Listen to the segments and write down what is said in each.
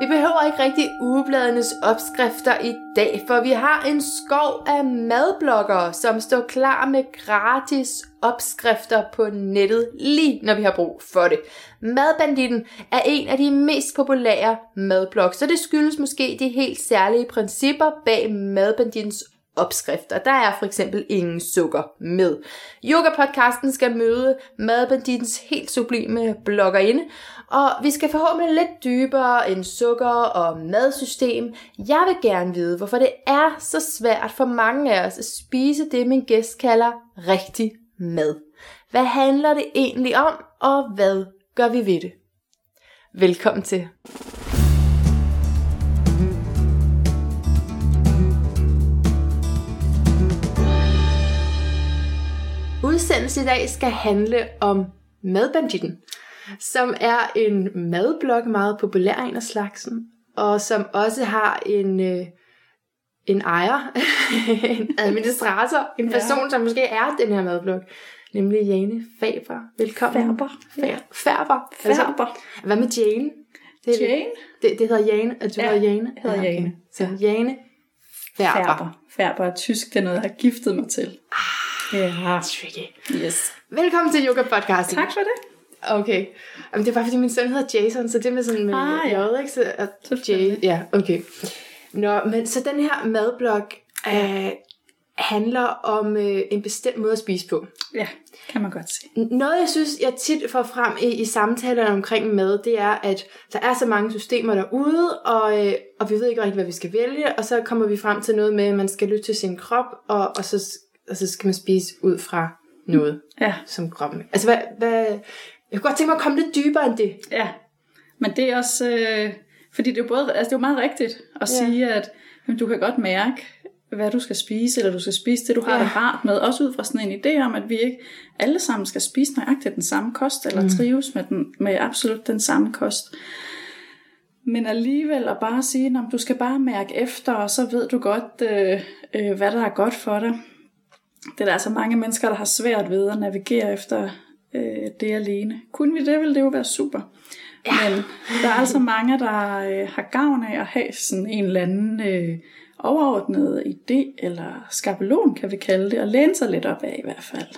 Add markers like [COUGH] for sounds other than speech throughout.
Vi behøver ikke rigtig ugebladenes opskrifter i dag, for vi har en skov af madbloggere, som står klar med gratis opskrifter på nettet, lige når vi har brug for det. Madbanditten er en af de mest populære madblogs, så det skyldes måske de helt særlige principper bag Madbandittens opskrifter. Der er for eksempel ingen sukker med. Yoga-podcasten skal møde Madbandittens helt sublime bloggerinde, og vi skal forhåbentlig lidt dybere end sukker og madsystem. Jeg vil gerne vide, hvorfor det er så svært for mange af os at spise det, min gæst kalder rigtig mad. Hvad handler det egentlig om, og hvad gør vi ved det? Velkommen til. Udsendelsen i dag skal handle om Madbanditten, som er en madblog, meget populær en af slagsen, og som også har en, øh, en ejer, [LAUGHS] en administrator, en person, ja. som måske er den her madblog, nemlig Jane Faber. Velkommen. Færber. Ja. Færber. Færber. Hvad med Jane? Det, Jane? Det, det hedder Jane, at du Ja, hedder Jane? jeg hedder Jane. Så Jane Færber. Færber. Færber er tysk, det er noget, jeg har giftet mig til. Ja. Tricky. Yes. Velkommen til Yoga Podcast. Tak for det. Okay. Jamen, det er bare fordi, min søn hedder Jason, så det med sådan med Ah, ja. J, ikke? Så, at J, ja, okay. Nå, men så den her madblog øh, handler om øh, en bestemt måde at spise på. Ja, kan man godt se. Noget, jeg synes, jeg tit får frem i, i samtalerne omkring mad, det er, at der er så mange systemer derude, og, øh, og vi ved ikke rigtig, hvad vi skal vælge, og så kommer vi frem til noget med, at man skal lytte til sin krop, og, og, så, og så skal man spise ud fra noget, Ja, som kroppen... Altså, hvad, hvad, jeg kunne godt tænke mig at komme lidt dybere end det. ja. Men det er også, øh, fordi det er jo både, altså det er jo meget rigtigt at Ja. sige, at jamen, du kan godt mærke, hvad du skal spise, eller du skal spise det, du har ja. det rart med. Også ud fra sådan en idé om, at vi ikke alle sammen skal spise nøjagtigt den samme kost, eller mm. trives med, den, med absolut den samme kost. Men alligevel at bare sige, at du skal bare mærke efter, og så ved du godt, øh, øh, hvad der er godt for dig. Det er der altså mange mennesker, der har svært ved at navigere efter øh, det alene. Kunne vi det, ville det jo være super. Ja. Men der er altså mange, der øh, har gavn af at have sådan en eller anden øh, overordnet idé, eller skabelon kan vi kalde det, og læne sig lidt op af i hvert fald.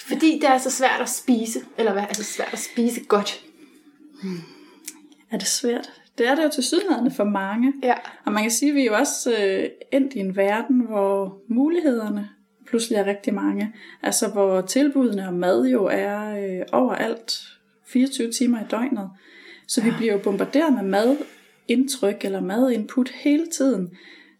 Fordi det er så svært at spise, eller hvad? Altså svært at spise godt. Er det svært? Det er det jo til sydlandene for mange. Ja. Og man kan sige, at vi er jo også øh, endt i en verden, hvor mulighederne pludselig er rigtig mange. Altså hvor tilbudene om mad jo er øh, overalt 24 timer i døgnet. Så vi bliver jo bombarderet med madindtryk eller madinput hele tiden.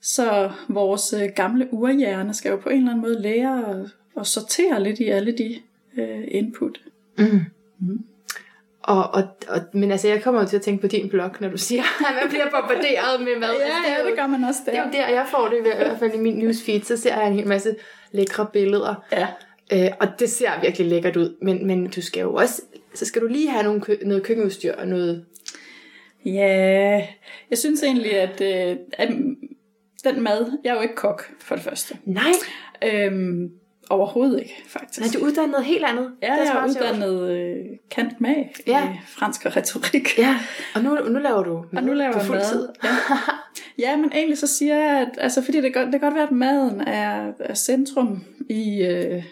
Så vores øh, gamle urhjerne skal jo på en eller anden måde lære at, at sortere lidt i alle de øh, input. Og, og, og, men altså, jeg kommer jo til at tænke på din blog, når du siger, [LAUGHS] at man bliver bombarderet med mad. Altså, Ja, ja, det gør man også Det er jo der. der, jeg får det i hvert fald i min newsfeed. Så ser jeg en hel masse lækre billeder. Ja. Øh, og det ser virkelig lækkert ud. Men, men du skal jo også, så skal du lige have nogle, kø- noget køkkenudstyr og noget... Ja, jeg synes egentlig, at, øh, at den mad, jeg er jo ikke kok for det første. Nej, Øhm, overhovedet ikke, faktisk. nej du er uddannet noget helt andet. Ja, Det er jeg er uddannet øh, kant med Ja. i fransk og retorik. Ja, og nu, nu laver du mad Og nu laver på fuld mad. tid. Ja. [LAUGHS] ja, men egentlig så siger jeg, at altså, fordi det godt- det kan godt være, at maden er, er centrum i, øh,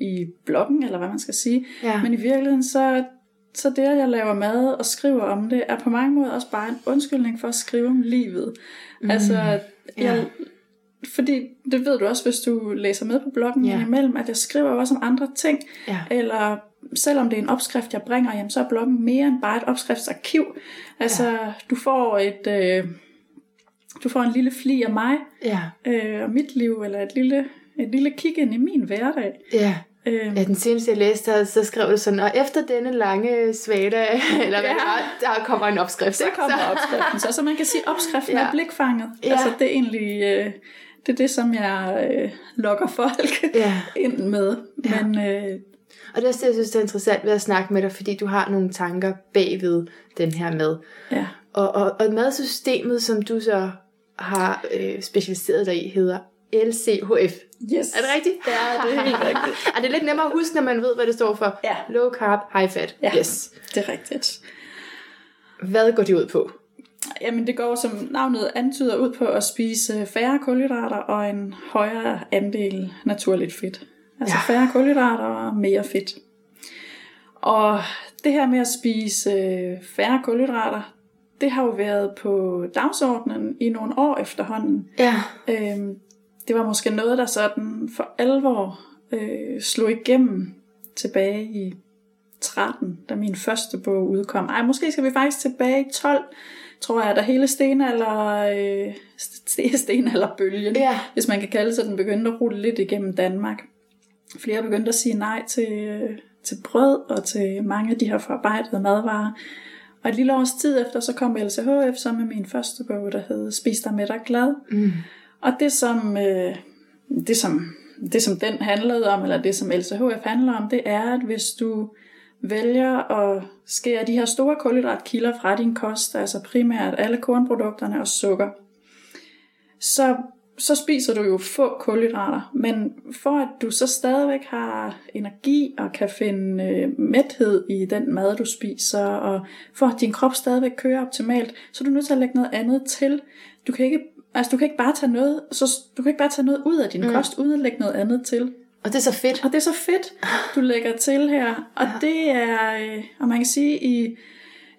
i bloggen, eller hvad man skal sige. Ja. Men i virkeligheden, så, så det, at jeg laver mad og skriver om det, er på mange måder også bare en undskyldning for at skrive om livet. Mm. Altså, jeg, Ja. Fordi det ved du også, hvis du læser med på bloggen Ja. imellem, at jeg skriver også om andre ting. Ja. Eller selvom det er en opskrift, jeg bringer, jamen, så er bloggen mere end bare et opskriftsarkiv. Altså, ja. du får et... Øh, du får en lille fli af mig Ja, øh, og mit liv, eller et lille, et lille kig ind i min hverdag. ja. Øh, Ja, den seneste jeg læste, der, så skrev det sådan, og efter denne lange svada, [LAUGHS] eller hvad Ja. var, der kommer en opskrift. Det kommer Så- opskriften så. Så man kan sige, opskriften Ja. er blikfanget. Ja. Altså, det er egentlig øh, det, er det som jeg øh, lokker folk Ja. [LAUGHS] ind med. Ja. Men øh, Og det er også det, jeg synes, det er interessant ved at snakke med dig, fordi du har nogle tanker bagved den her mad. ja, Og, og, og madsystemet, som du så har øh, specialiseret dig i, hedder LCHF. yes. Er det rigtigt? Ja, det er helt [LAUGHS] rigtigt. er det lidt nemmere at huske, når man ved, hvad det står for? Ja. Low carb, high fat. Ja. Yes. Det er rigtigt. Hvad går det ud på? Jamen det går som navnet antyder ud på at spise færre kulhydrater og en højere andel naturligt fedt. Altså ja. færre kulhydrater og mere fedt. Og det her med at spise færre kulhydrater, det har jo været på dagsordenen i nogle år efterhånden. Ja. Øhm, det var måske noget, der sådan for alvor øh, slog igennem tilbage i 13, da min første bog udkom. Ej, måske skal vi faktisk tilbage i 12, tror jeg, da hele stenalder, øh, [LAUGHS] stenalderbølgen, Ja. hvis man kan kalde sig, den begyndte at rulle lidt igennem Danmark. Flere begyndte at sige nej til, øh, til brød og til mange af de her forarbejdede madvarer. Og et lille års tid efter, så kom LCHF så med min første bog, der hed Spis dig med dig glad. Mm. Og det som, øh, det, som, det som den handlede om, eller det som LCHF handler om, det er, at hvis du vælger at skære de her store kulhydratkilder fra din kost, altså primært alle kornprodukterne og sukker, så, så spiser du jo få kulhydrater. Men for at du så stadigvæk har energi og kan finde øh, mæthed i den mad, du spiser, og for at din krop stadigvæk kører optimalt, så er du nødt til at lægge noget andet til. Du kan ikke Altså, du kan ikke bare tage noget, så du kan ikke bare tage noget ud af din mm. kost, uden at lægge noget andet til. Og det er så fedt. Og det er så fedt, du lægger til her. Og ja. det er, øh, og man kan sige, i,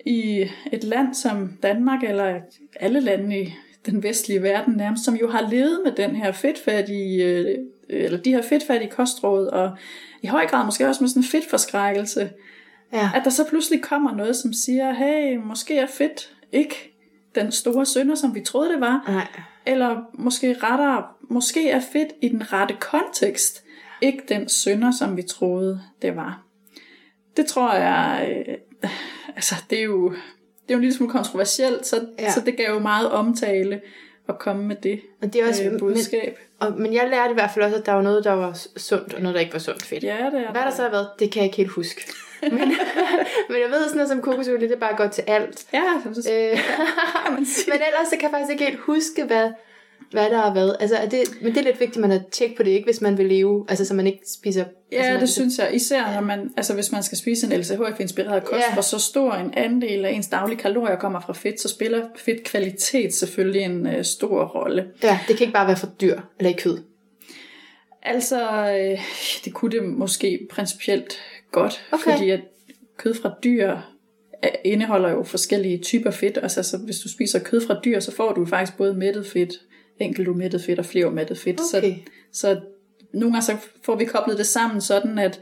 i et land som Danmark, eller alle lande i den vestlige verden nærmest, som jo har levet med den her fedtfattige, øh, eller de her fedtfattige kostråd, og i høj grad måske også med sådan en fedtforskrækkelse, Ja. at der så pludselig kommer noget, som siger, hey, måske er fedt ikke den store synder, som vi troede det var, Nej. eller måske rettere, måske er fedt i den rette kontekst, ikke den synder, som vi troede det var. Det tror jeg, øh, altså det er jo, det er jo en lille smule kontroversielt, så, Ja. så det gav jo meget omtale at komme med det Og det er også, øh, budskab. Men, og, men jeg lærte i hvert fald også, at der var noget, der var sundt, og noget, der ikke var sundt fedt. Ja, det er Hvad der så har været, det kan jeg ikke helt huske. [LAUGHS] men, [LAUGHS] men jeg ved sådan noget som kokosolie, det er bare godt til alt. Ja, så, Øh, [LAUGHS] men ellers så kan jeg faktisk ikke helt huske, hvad, hvad der har været. Altså, er det, men det er lidt vigtigt, at man har tjek på det, ikke, hvis man vil leve. Altså, så man ikke spiser... Ja, altså, det synes jeg. Især når man, altså hvis man skal spise en LCHF-inspireret kost, Ja. hvor så stor en andel af ens daglige kalorier kommer fra fedt, så spiller fedtkvalitet selvfølgelig en øh, stor rolle. Ja, det kan ikke bare være for dyr eller i kød. Altså, øh, det kunne det måske principielt godt, Okay. fordi at kød fra dyr øh, indeholder jo forskellige typer fedt. Altså, så hvis du spiser kød fra dyr, så får du faktisk både mættet fedt, enkelt umættet fedt og flere umættet fedt. Okay. Så, så nogle gange så får vi koblet det sammen sådan, at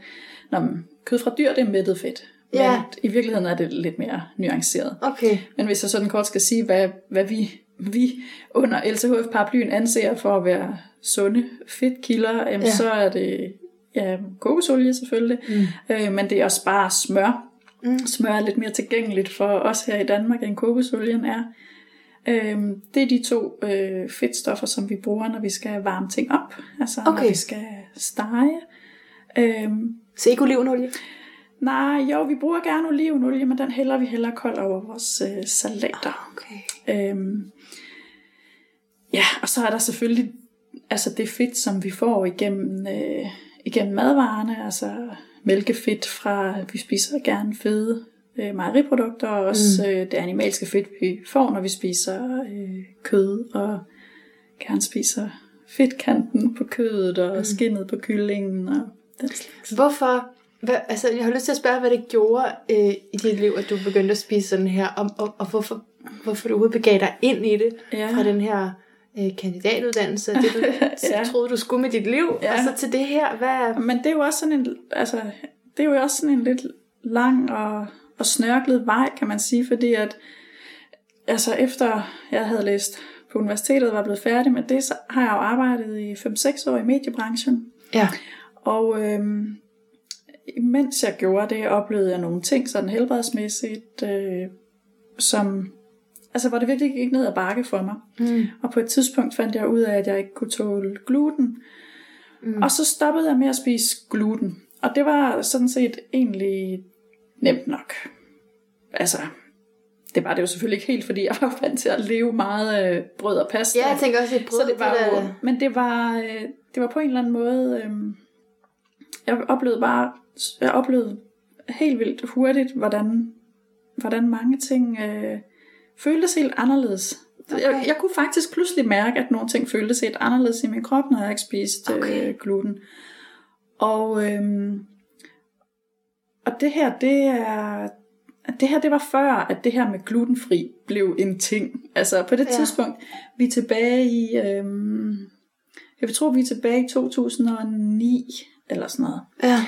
når kød fra dyr, det er mættet fedt. Men Ja. i virkeligheden er det lidt mere nuanceret. Okay. Men hvis jeg sådan kort skal sige, hvad, hvad vi, vi under LCHF-paraplyen anser for at være sunde fedtkilder, jamen, ja. så er det ja, kokosolie selvfølgelig, mm. øh, men det er også bare smør. Mm. Smør er lidt mere tilgængeligt for os her i Danmark, end kokosolien er. Øhm, det er de to øh, fedtstoffer, som vi bruger, når vi skal varme ting op. Altså Okay. når vi skal stege. Øhm, Så ikke olivenolie? nej, jo, vi bruger gerne olivenolie, men den hælder vi hellere kold over vores øh, salater. Okay. Øhm, ja, og så er der selvfølgelig altså det fedt, som vi får igennem, øh, igennem madvarerne, altså mælkefedt fra, vi spiser gerne fede øh, mejeriprodukter, og også mm. øh, det animalske fedt, vi får, når vi spiser øh, kød, og gerne spiser fedtkanten på kødet, og mm. skinnet på kyllingen, og den slags. Hvorfor? Hvad, altså, jeg har lyst til at spørge, hvad det gjorde øh, i dit liv, at du begyndte at spise sådan her, og, og, og hvorfor, hvorfor du overhovedet begav dig ind i det Ja. fra den her øh, kandidatuddannelse, det du [LAUGHS] Ja. ja. troede, du skulle med dit liv, Ja. og så til det her, hvad... Men det er jo også sådan en, altså, det er jo også sådan en lidt lang og, og snørklet vej, kan man sige, fordi at, altså efter jeg havde læst på universitetet og var blevet færdig med det, så har jeg jo arbejdet i 5-6 år i mediebranchen. Ja. Og øhm, mens jeg gjorde det, oplevede jeg nogle ting sådan helbredsmæssigt, øh, som, altså hvor det virkelig gik ned ad bakke for mig. Mm. Og på et tidspunkt fandt jeg ud af, at jeg ikke kunne tåle gluten. Mm. Og så stoppede jeg med at spise gluten. Og det var sådan set egentlig nemt nok. Altså, det var det jo selvfølgelig ikke helt, fordi jeg var vant til at leve meget øh, brød og pasta. Ja, jeg tænker også, at brød, så det var det jo, der, men det var, øh, det var på en eller anden måde, øh, jeg oplevede bare, jeg oplevede helt vildt hurtigt, hvordan, hvordan mange ting øh, føltes helt anderledes. Okay. Jeg, jeg kunne faktisk pludselig mærke, at nogle ting føltes helt anderledes i min krop, når jeg ikke spiste okay. øh, gluten. Og, øhm, og det her, det er det her, det var før, at det her med glutenfri blev en ting. Altså på det ja. tidspunkt, vi er tilbage i, øhm, jeg vil tro, vi er tilbage i 2009, eller sådan noget. Ja.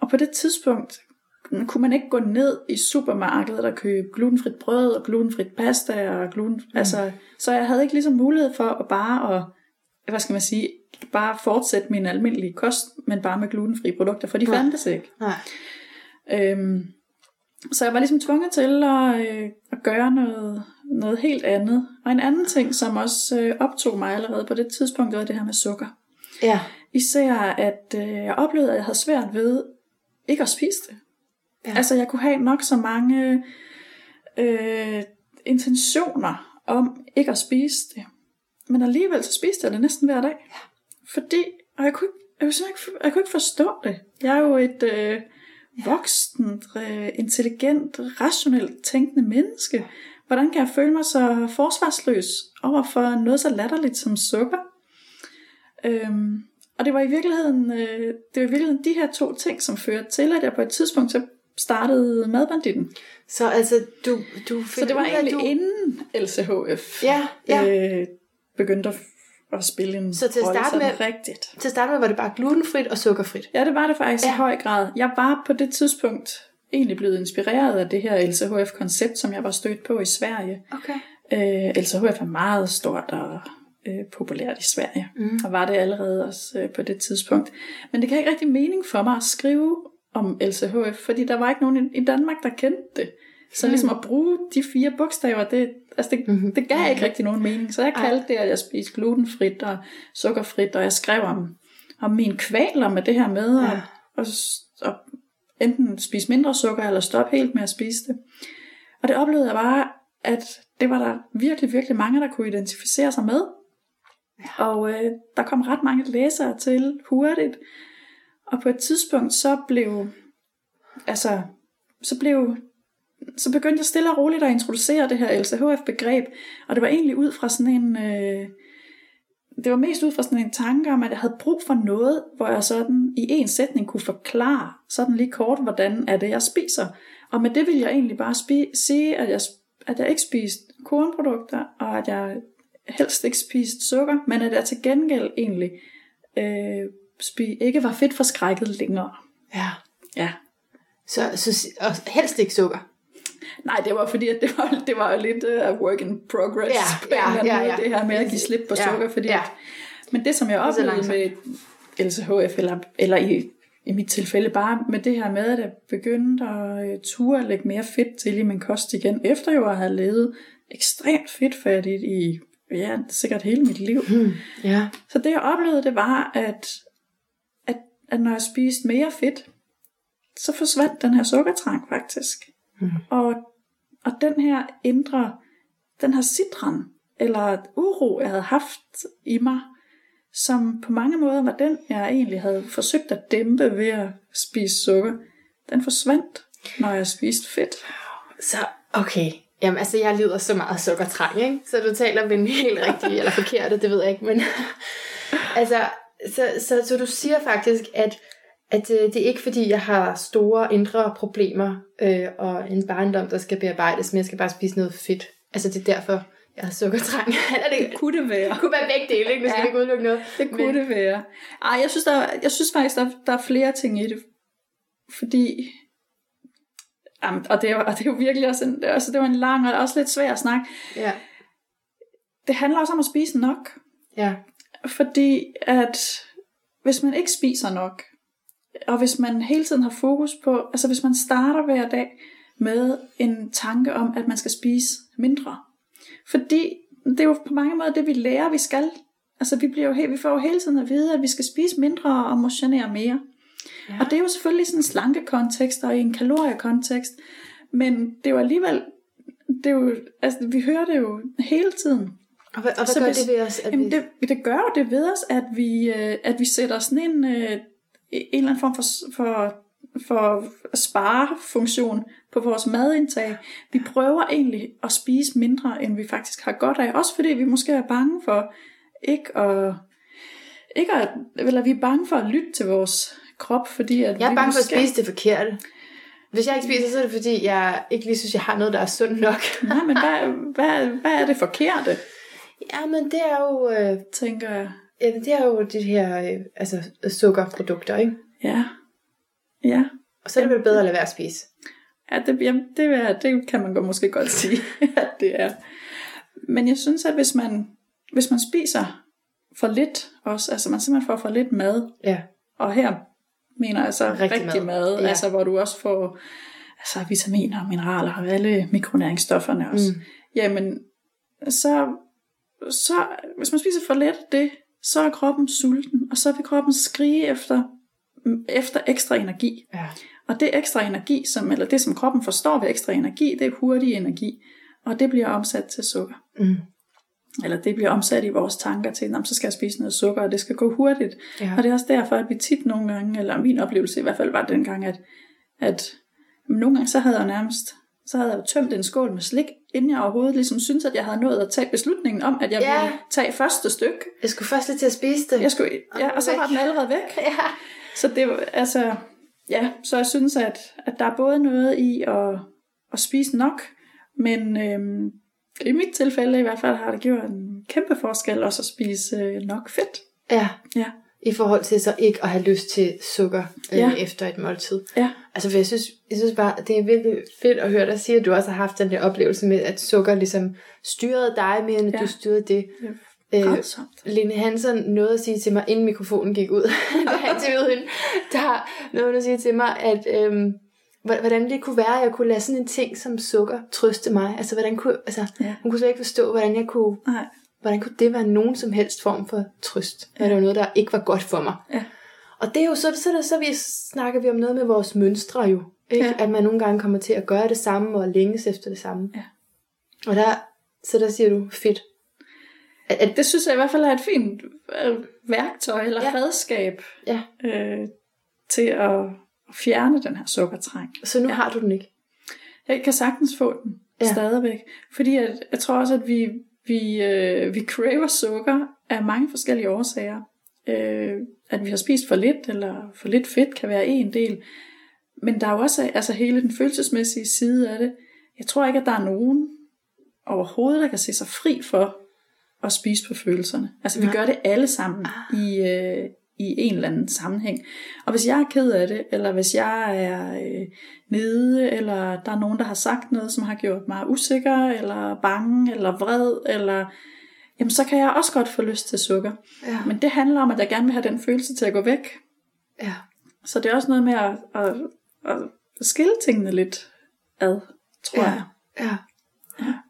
Og på det tidspunkt, kunne man ikke gå ned i supermarkedet og købe glutenfrit brød og glutenfrit pasta og gluten, mm. altså, så jeg havde ikke ligesom mulighed for at bare at, hvad skal man sige, bare fortsætte min almindelige kost, men bare med glutenfri produkter, for de Nej. fandtes ikke. Nej. Øhm, så jeg var ligesom tvunget til at, øh, at gøre noget, noget helt andet. Og en anden ting, som også øh, optog mig allerede på det tidspunkt, var det her med sukker. Ja. Især at øh, jeg oplevede, at jeg havde svært ved ikke at spise det. Ja. Altså jeg kunne have nok så mange øh, intentioner om ikke at spise det. Men alligevel så spiste jeg det næsten hver dag. Ja. Fordi, og jeg kunne, ikke, jeg, kunne ikke, jeg kunne ikke forstå det. Jeg er jo et øh, voksent, øh, intelligent, rationelt tænkende menneske. Hvordan kan jeg føle mig så forsvarsløs over for noget så latterligt som sukker? Øhm, og det var i virkeligheden, øh, det var i virkeligheden de her to ting, som førte til, at jeg på et tidspunkt så startede madbanditten. Så altså, du, du Så det var egentlig du... inden LCHF ja, ja. Øh, begyndte at, at spille en Så til at starte med- rigtigt. Til at starte med var det bare glutenfrit og sukkerfrit. Ja, det var det faktisk ja. Ja. i høj grad. Jeg var på det tidspunkt egentlig blevet inspireret af det her LCHF-koncept, som jeg var stødt på i Sverige. Okay. Øh, LCHF er meget stort og øh, populært i Sverige, Mm. og var det allerede også øh, på det tidspunkt. Men det gav ikke rigtig mening for mig at skrive om LCHF, fordi der var ikke nogen i- i Danmark, der kendte det. Så Mm. ligesom at bruge de fire bogstaver, det, altså det, Mhm. det gav ikke rigtig nogen mening. Så jeg kaldte det, at jeg spiste glutenfrit og sukkerfrit, og jeg skrev om, om min kvaler med det her med Ja. at, at, at enten spise mindre sukker, eller stoppe helt med at spise det. Og det oplevede jeg bare, at det var der virkelig, virkelig mange, der kunne identificere sig med. Og øh, der kom ret mange læsere til hurtigt. Og på et tidspunkt så blev, altså, så blev, så begyndte jeg stille og roligt at introducere det her LCHF-begreb. Og det var egentlig ud fra sådan en, øh, det var mest ud fra sådan en tanke om, at jeg havde brug for noget, hvor jeg sådan i en sætning kunne forklare sådan lige kort, hvordan er det, jeg spiser. Og med det vil jeg egentlig bare spi- sige, at jeg, at jeg ikke spiste kornprodukter, og at jeg helst ikke spiste sukker, men at jeg til gengæld egentlig øh, spi- ikke var fedt forskrækket længere. Ja. Ja. Så, så, og helst ikke sukker. Nej, det var fordi, at det var, det var lidt uh, work in progress Ja, på en ja, eller anden ja, måde, ja. det her med at give slip på Ja, sukker. Fordi ja. at, men det, som jeg oplevede med LCHF, eller, eller i, i mit tilfælde bare med det her med, at jeg begyndte at uh, ture at lægge mere fedt til i min kost igen, efter jeg have levet ekstremt fedtfattigt i ja, sikkert hele mit liv. Hmm. Ja. Så det jeg oplevede, det var, at, at, at når jeg spiste mere fedt, så forsvandt den her sukkertrang faktisk. Mm. Og, og den her indre, den her citron, eller uro, jeg havde haft i mig, som på mange måder var den, jeg egentlig havde forsøgt at dæmpe ved at spise sukker, den forsvandt, når jeg spiste fedt. Så, okay. Jamen, altså, jeg lider så meget sukkertrang, ikke? Så du taler med helt rigtigt eller forkert, det ved jeg ikke, men... [LAUGHS] altså, så, så, så du siger faktisk, at, at øh, det er ikke fordi, jeg har store indre problemer, øh, og en barndom, der skal bearbejdes, men jeg skal bare spise noget fedt. Altså, det er derfor, jeg har sukkertrang. [LAUGHS] Eller det, Kunne det være? det kunne være begge dele, ikke? Nu skal Ja. ikke udelukke noget. Det kunne Men- det være. Ej, jeg synes, der, jeg synes faktisk, der, der er flere ting i det. Fordi... Jamen, og, det er, og det er jo virkelig også en, altså, det var en lang og også lidt svær snak. Ja. Det handler også om at spise nok. Ja. Fordi at hvis man ikke spiser nok, og hvis man hele tiden har fokus på, altså hvis man starter hver dag med en tanke om, at man skal spise mindre. Fordi det er jo på mange måder det, vi lærer, vi skal. Altså vi, bliver jo, vi får jo hele tiden at vide, at vi skal spise mindre og motionere mere. Ja. Og det er jo selvfølgelig sådan en slankekontekst og i en kaloriekontekst. Men det er jo alligevel, det er jo, altså, vi hører det jo hele tiden. Og hvad, og hvad Så gør hvis- det ved os? At Jamen vi... det, det gør jo det ved os, at vi, øh, at vi sætter sådan en, øh, en eller anden form for, for for sparefunktion på vores madindtag. Vi prøver egentlig at spise mindre, end vi faktisk har godt af. Også fordi vi måske er bange for ikke at... Ikke at eller vi er bange for at lytte til vores krop, fordi at Jeg er bange for at måske, spise det forkerte. Hvis jeg ikke spiser, så er det fordi, jeg ikke lige synes, jeg har noget, der er sundt nok. [LAUGHS] Nej, men hvad, hvad, hvad er det forkerte, ja, men det er jo, øh, tænker jeg. Ja, det er jo de her øh, altså, sukkerprodukter, ikke? Ja. Ja. Og så er det vel bedre at lade være at spise. Ja, det, jamen, det, er, det kan man godt, måske godt sige, [LAUGHS] at det er. Men jeg synes, at hvis man, hvis man spiser for lidt også, altså man simpelthen får for lidt mad, Ja. og her mener jeg så Rigtig rigtig, mad. mad, Ja. altså hvor du også får altså, vitaminer og mineraler og alle mikronæringsstofferne også. Mm. Jamen, så, så hvis man spiser for lidt det, så er kroppen sulten, og så vil kroppen skrige efter, efter ekstra energi. Ja. Og det ekstra energi, som, eller det som kroppen forstår ved ekstra energi, det er hurtig energi. Og det bliver omsat til sukker. Mm. Eller det bliver omsat i vores tanker til, "Nå, så skal jeg spise noget sukker, og det skal gå hurtigt. Ja. Og det er også derfor, at vi tit nogle gange, eller min oplevelse i hvert fald var dengang, at, at nogle gange så havde jeg nærmest, så havde jeg jo tømt en skål med slik, inden jeg overhovedet ligesom syntes, at jeg havde nået at tage beslutningen om, at jeg Ja. ville tage første stykke. Jeg skulle først lige til at spise det. Jeg skulle, ja, og så var den allerede væk. [LAUGHS] Ja. Så det var, altså, ja, så jeg synes, at, at der er både noget i at, at spise nok, men øhm, i mit tilfælde i hvert fald har det gjort en kæmpe forskel også at spise øh, nok fedt. ja. Ja, I forhold til så ikke at have lyst til sukker øh, Ja. efter et måltid. ja, Altså, for jeg synes, jeg synes bare, det er virkelig fedt at høre dig sige, at du også har haft den der oplevelse med, at sukker ligesom styrede dig mere, end ja. Ja. du styrede det. er Øh. Lene Hansen nåede at sige til mig, inden mikrofonen gik ud, [LAUGHS] da jeg interviewede hende, der nåede at sige til mig, at øhm, hvor- hvordan det kunne være, at jeg kunne lade sådan en ting som sukker trøste mig. Altså, hvordan kunne, altså, Ja. hun kunne slet ikke forstå, hvordan jeg kunne, Nej, hvordan kunne det være nogen som helst form for trøst. Ja. Det var noget, der ikke var godt for mig. ja, Og det er jo så, så, så, så vi snakker vi om noget med vores mønstre jo. Ikke? Ja. At man nogle gange kommer til at gøre det samme og længes efter det samme. Ja. Og der, så der siger du fedt. At, at, det synes jeg i hvert fald er et fint øh, værktøj eller Ja. redskab ja. øh, til at fjerne den her sukkertræng. Så nu ja. Har du den ikke. Jeg kan sagtens få den Ja. stadigvæk. Fordi at, jeg tror også, at vi, vi, øh, vi craver sukker af mange forskellige årsager. Øh, at vi har spist for lidt, eller for lidt fedt kan være en del. Men der er jo også altså hele den følelsesmæssige side af det. Jeg tror ikke, at der er nogen overhovedet, der kan se sig fri for at spise på følelserne. Altså vi Nej. gør det alle sammen i, øh, i en eller anden sammenhæng. Og hvis jeg er ked af det, eller hvis jeg er øh, nede, eller der er nogen, der har sagt noget, som har gjort mig usikker, eller bange, eller vred, eller jamen så kan jeg også godt få lyst til sukker. Ja. Men det handler om, at jeg gerne vil have den følelse til at gå væk. ja. Så det er også noget med at, at, at skille tingene lidt ad, tror Ja. jeg. ja.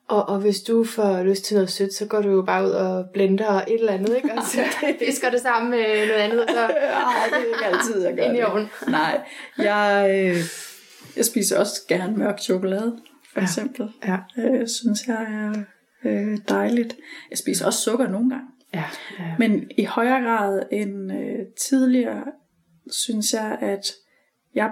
Og, og hvis du får lyst til noget sødt, så går du jo bare ud og blender et eller andet, ikke? Og så fisker det sammen med noget andet, og så [LAUGHS] Ej, det er ikke altid, jeg gør ind i det. ovnen. Nej, jeg, øh, jeg spiser også gerne mørk chokolade, for Ja. eksempel. Ja. Øh, synes jeg er øh, dejligt. Jeg spiser også sukker nogle gange. Ja. ja. Men i højere grad end øh, tidligere, synes jeg, at jeg,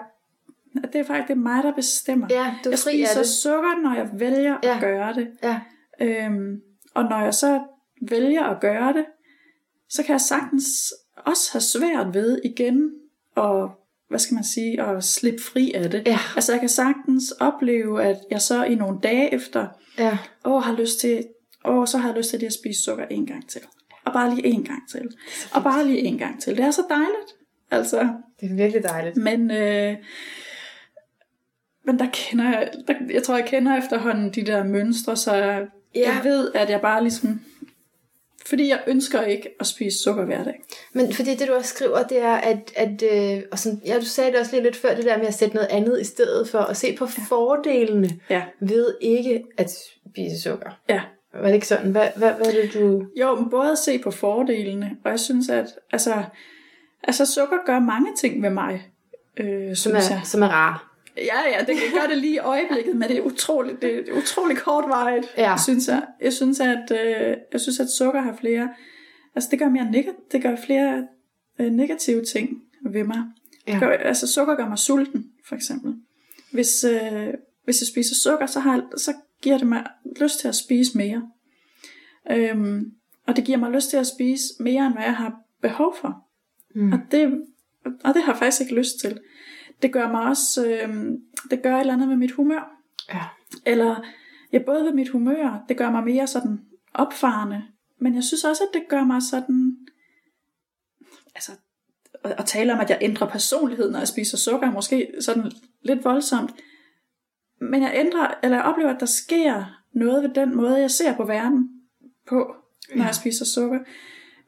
at det er faktisk det er mig, der bestemmer. Ja, du jeg spiser det. sukker, når jeg vælger Ja. at gøre det. Ja. Øhm, og når jeg så vælger at gøre det, så kan jeg sagtens også have svært ved igen at, hvad skal man sige, at slippe fri af det. Ja. Altså jeg kan sagtens opleve, at jeg så i nogle dage efter, Ja. åh, har lyst til, åh, så har jeg lyst til lige at spise sukker en gang til. Og bare lige en gang til. Og bare lige en gang til. Det er så dejligt. Altså, Det er virkelig dejligt. men, øh, men der kender jeg, der, jeg tror, jeg kender efterhånden de der mønstre, så jeg, Ja. jeg ved, at jeg bare ligesom, fordi jeg ønsker ikke at spise sukker hver dag. Men fordi det du også skriver, det er, at, at øh, og sådan, ja, du sagde det også lige lidt før, det der med at sætte noget andet i stedet for at se på fordelene Ja. ved ikke at spise sukker. Ja. Var det ikke sådan? Hvad, hvad, hvad er det, du... Jo, men både at se på fordelene, og jeg synes, at altså, altså sukker gør mange ting ved mig, øh, Som synes er, jeg. som er rar. Ja, ja, det kan gøre det lige i øjeblikket, men det er utroligt, det er utroligt kortvarigt, Ja. synes jeg. Jeg synes, at, øh, jeg synes, at sukker har flere, altså det gør mere neg- det gør flere øh, negative ting ved mig. Ja. Gør, altså sukker gør mig sulten, for eksempel. Hvis, øh, hvis jeg spiser sukker, så, har, så giver det mig lyst til at spise mere. Øhm, og det giver mig lyst til at spise mere, end hvad jeg har behov for. Mm. Og, det, og det har jeg faktisk ikke lyst til. Det gør mig også, øh, det gør et eller andet med mit humør. Ja. Eller, ja, både ved mit humør, det gør mig mere sådan opfarende, men jeg synes også, at det gør mig sådan, altså, at, at tale om, at jeg ændrer personlighed, når jeg spiser sukker, er måske sådan lidt voldsomt. Men jeg ændrer, eller jeg oplever, at der sker noget ved den måde, jeg ser på verden på, når Ja. jeg spiser sukker.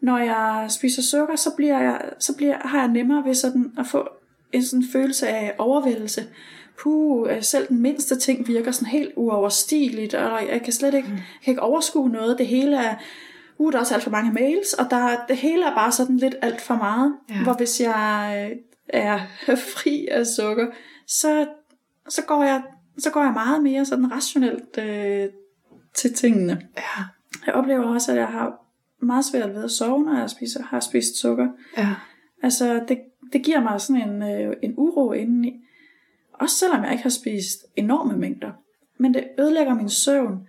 Når jeg spiser sukker, så, bliver jeg, så bliver, har jeg nemmere ved sådan at få en sådan følelse af overvældelse. Puh, øh, selv den mindste ting virker sådan helt uoverstigeligt, og jeg kan slet ikke, jeg kan ikke overskue noget. Det hele er, uh, der er også alt for mange mails, og der, er- det hele er bare sådan lidt alt for meget. Ja. Hvor hvis jeg øh, er [LAUGHS] fri af sukker, så, så, går jeg, så går jeg meget mere sådan rationelt øh, til tingene. Ja. Jeg oplever også, at jeg har meget svært ved at sove, når jeg spiser, har spist sukker. Ja. Altså, det, det giver mig sådan en, øh, en uro indeni. Også selvom jeg ikke har spist enorme mængder. Men det ødelægger min søvn.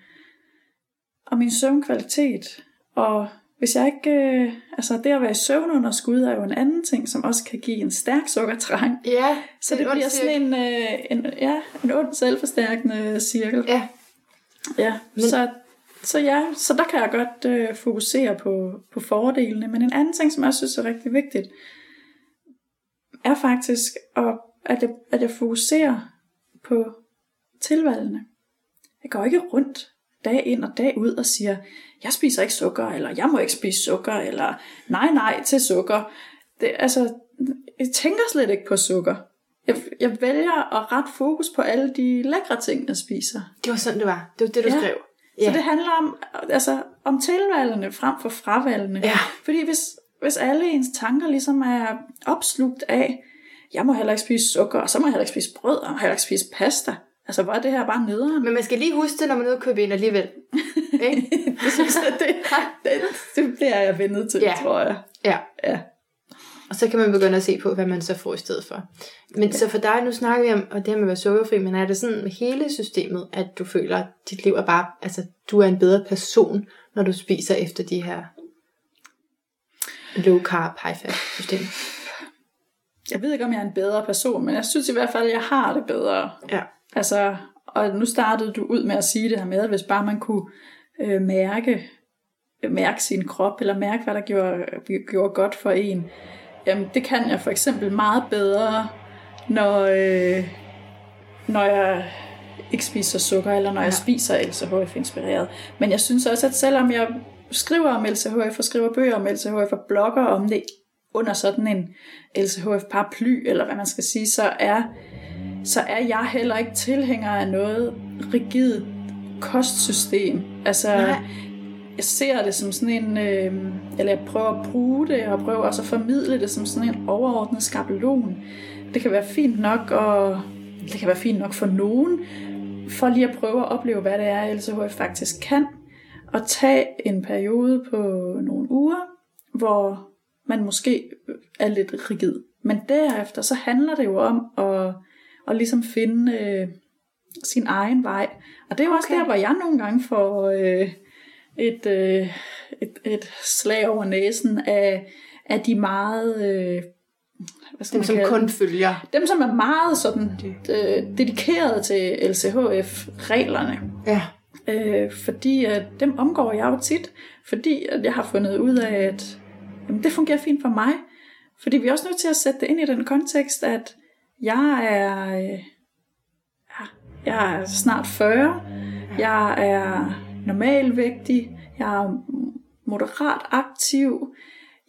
Og min søvnkvalitet. Og hvis jeg ikke... Øh, altså, det at være i søvnunderskud er jo en anden ting, som også kan give en stærk sukkertrang. Ja, Så det en bliver sådan en, øh, en, ja, en ond selvforstærkende cirkel. Ja, Ja, men... så, så ja, så der kan jeg godt øh, fokusere på, på fordelene. Men en anden ting, som jeg synes er rigtig vigtigt, er faktisk, at, at, jeg, at jeg fokuserer på tilvalgene. Jeg går ikke rundt dag ind og dag ud og siger, jeg spiser ikke sukker, eller jeg må ikke spise sukker, eller nej, nej til sukker. Det, altså, jeg tænker slet ikke på sukker. Jeg, jeg vælger at rette fokus på alle de lækre ting, jeg spiser. det var sådan, det var. Det var det, du Ja. skrev. Så det handler om, altså, om tilvalgene frem for fravalgene. Ja. Fordi hvis, hvis alle ens tanker ligesom er opslugt af, jeg må heller ikke spise sukker, og så må jeg heller ikke spise brød, og jeg må heller ikke spise pasta. Altså, hvor er det her bare nederen? Men man skal lige huske det, når man er ude og købe ind alligevel. [LAUGHS] Ikke? det det, det, det bliver jeg vendet til, Ja. ja. tror jeg. Ja. Ja. Og så kan man begynde at se på, hvad man så får i stedet for. Men så for dig, nu snakker vi om og det her med at være sukkerfri, men er det sådan med hele systemet, at du føler, at dit liv er bare, altså du er en bedre person, når du spiser efter de her low carb, high fat system? Jeg ved ikke, om jeg er en bedre person, men jeg synes i hvert fald, at jeg har det bedre. Ja. Altså, og nu startede du ud med at sige det her med, at hvis bare man kunne øh, mærke, mærke sin krop, eller mærke, hvad der gjorde, gjorde godt for en. Jamen, det kan jeg for eksempel meget bedre, når, øh, når jeg ikke spiser sukker, eller når jeg spiser LCHF-inspireret. Men jeg synes også, at selvom jeg skriver om LCHF, og skriver bøger om LCHF, og blogger om det under sådan en LCHF-paraply, eller hvad man skal sige, så er så er jeg heller ikke tilhænger af noget rigidt kostsystem. Altså, Nej. jeg ser det som sådan en, øh, eller jeg prøver at bruge det, og prøver også at formidle det som sådan en overordnet skabelon. Det kan være fint nok, og det kan være fint nok for nogen, for lige at prøve at opleve, hvad det er, LCHF faktisk kan, og tage en periode på nogle uger, hvor man måske er lidt rigid. Men derefter, så handler det jo om at, at ligesom finde øh, sin egen vej. Og det er jo okay. også der, hvor jeg nogle gange får øh, et, øh, et, et slag over næsen af, af de meget... Øh, hvad skal Dem, man som kalde kun følger. Dem, som er meget sådan, øh, dedikeret til LCHF-reglerne. Ja. Øh, fordi at dem omgår jeg jo tit, fordi at jeg har fundet ud af, at jamen, det fungerer fint for mig. Fordi vi er også nødt til at sætte det ind i den kontekst, at jeg er, øh, ja, jeg er snart 40, jeg er normalvægtig, jeg er moderat aktiv,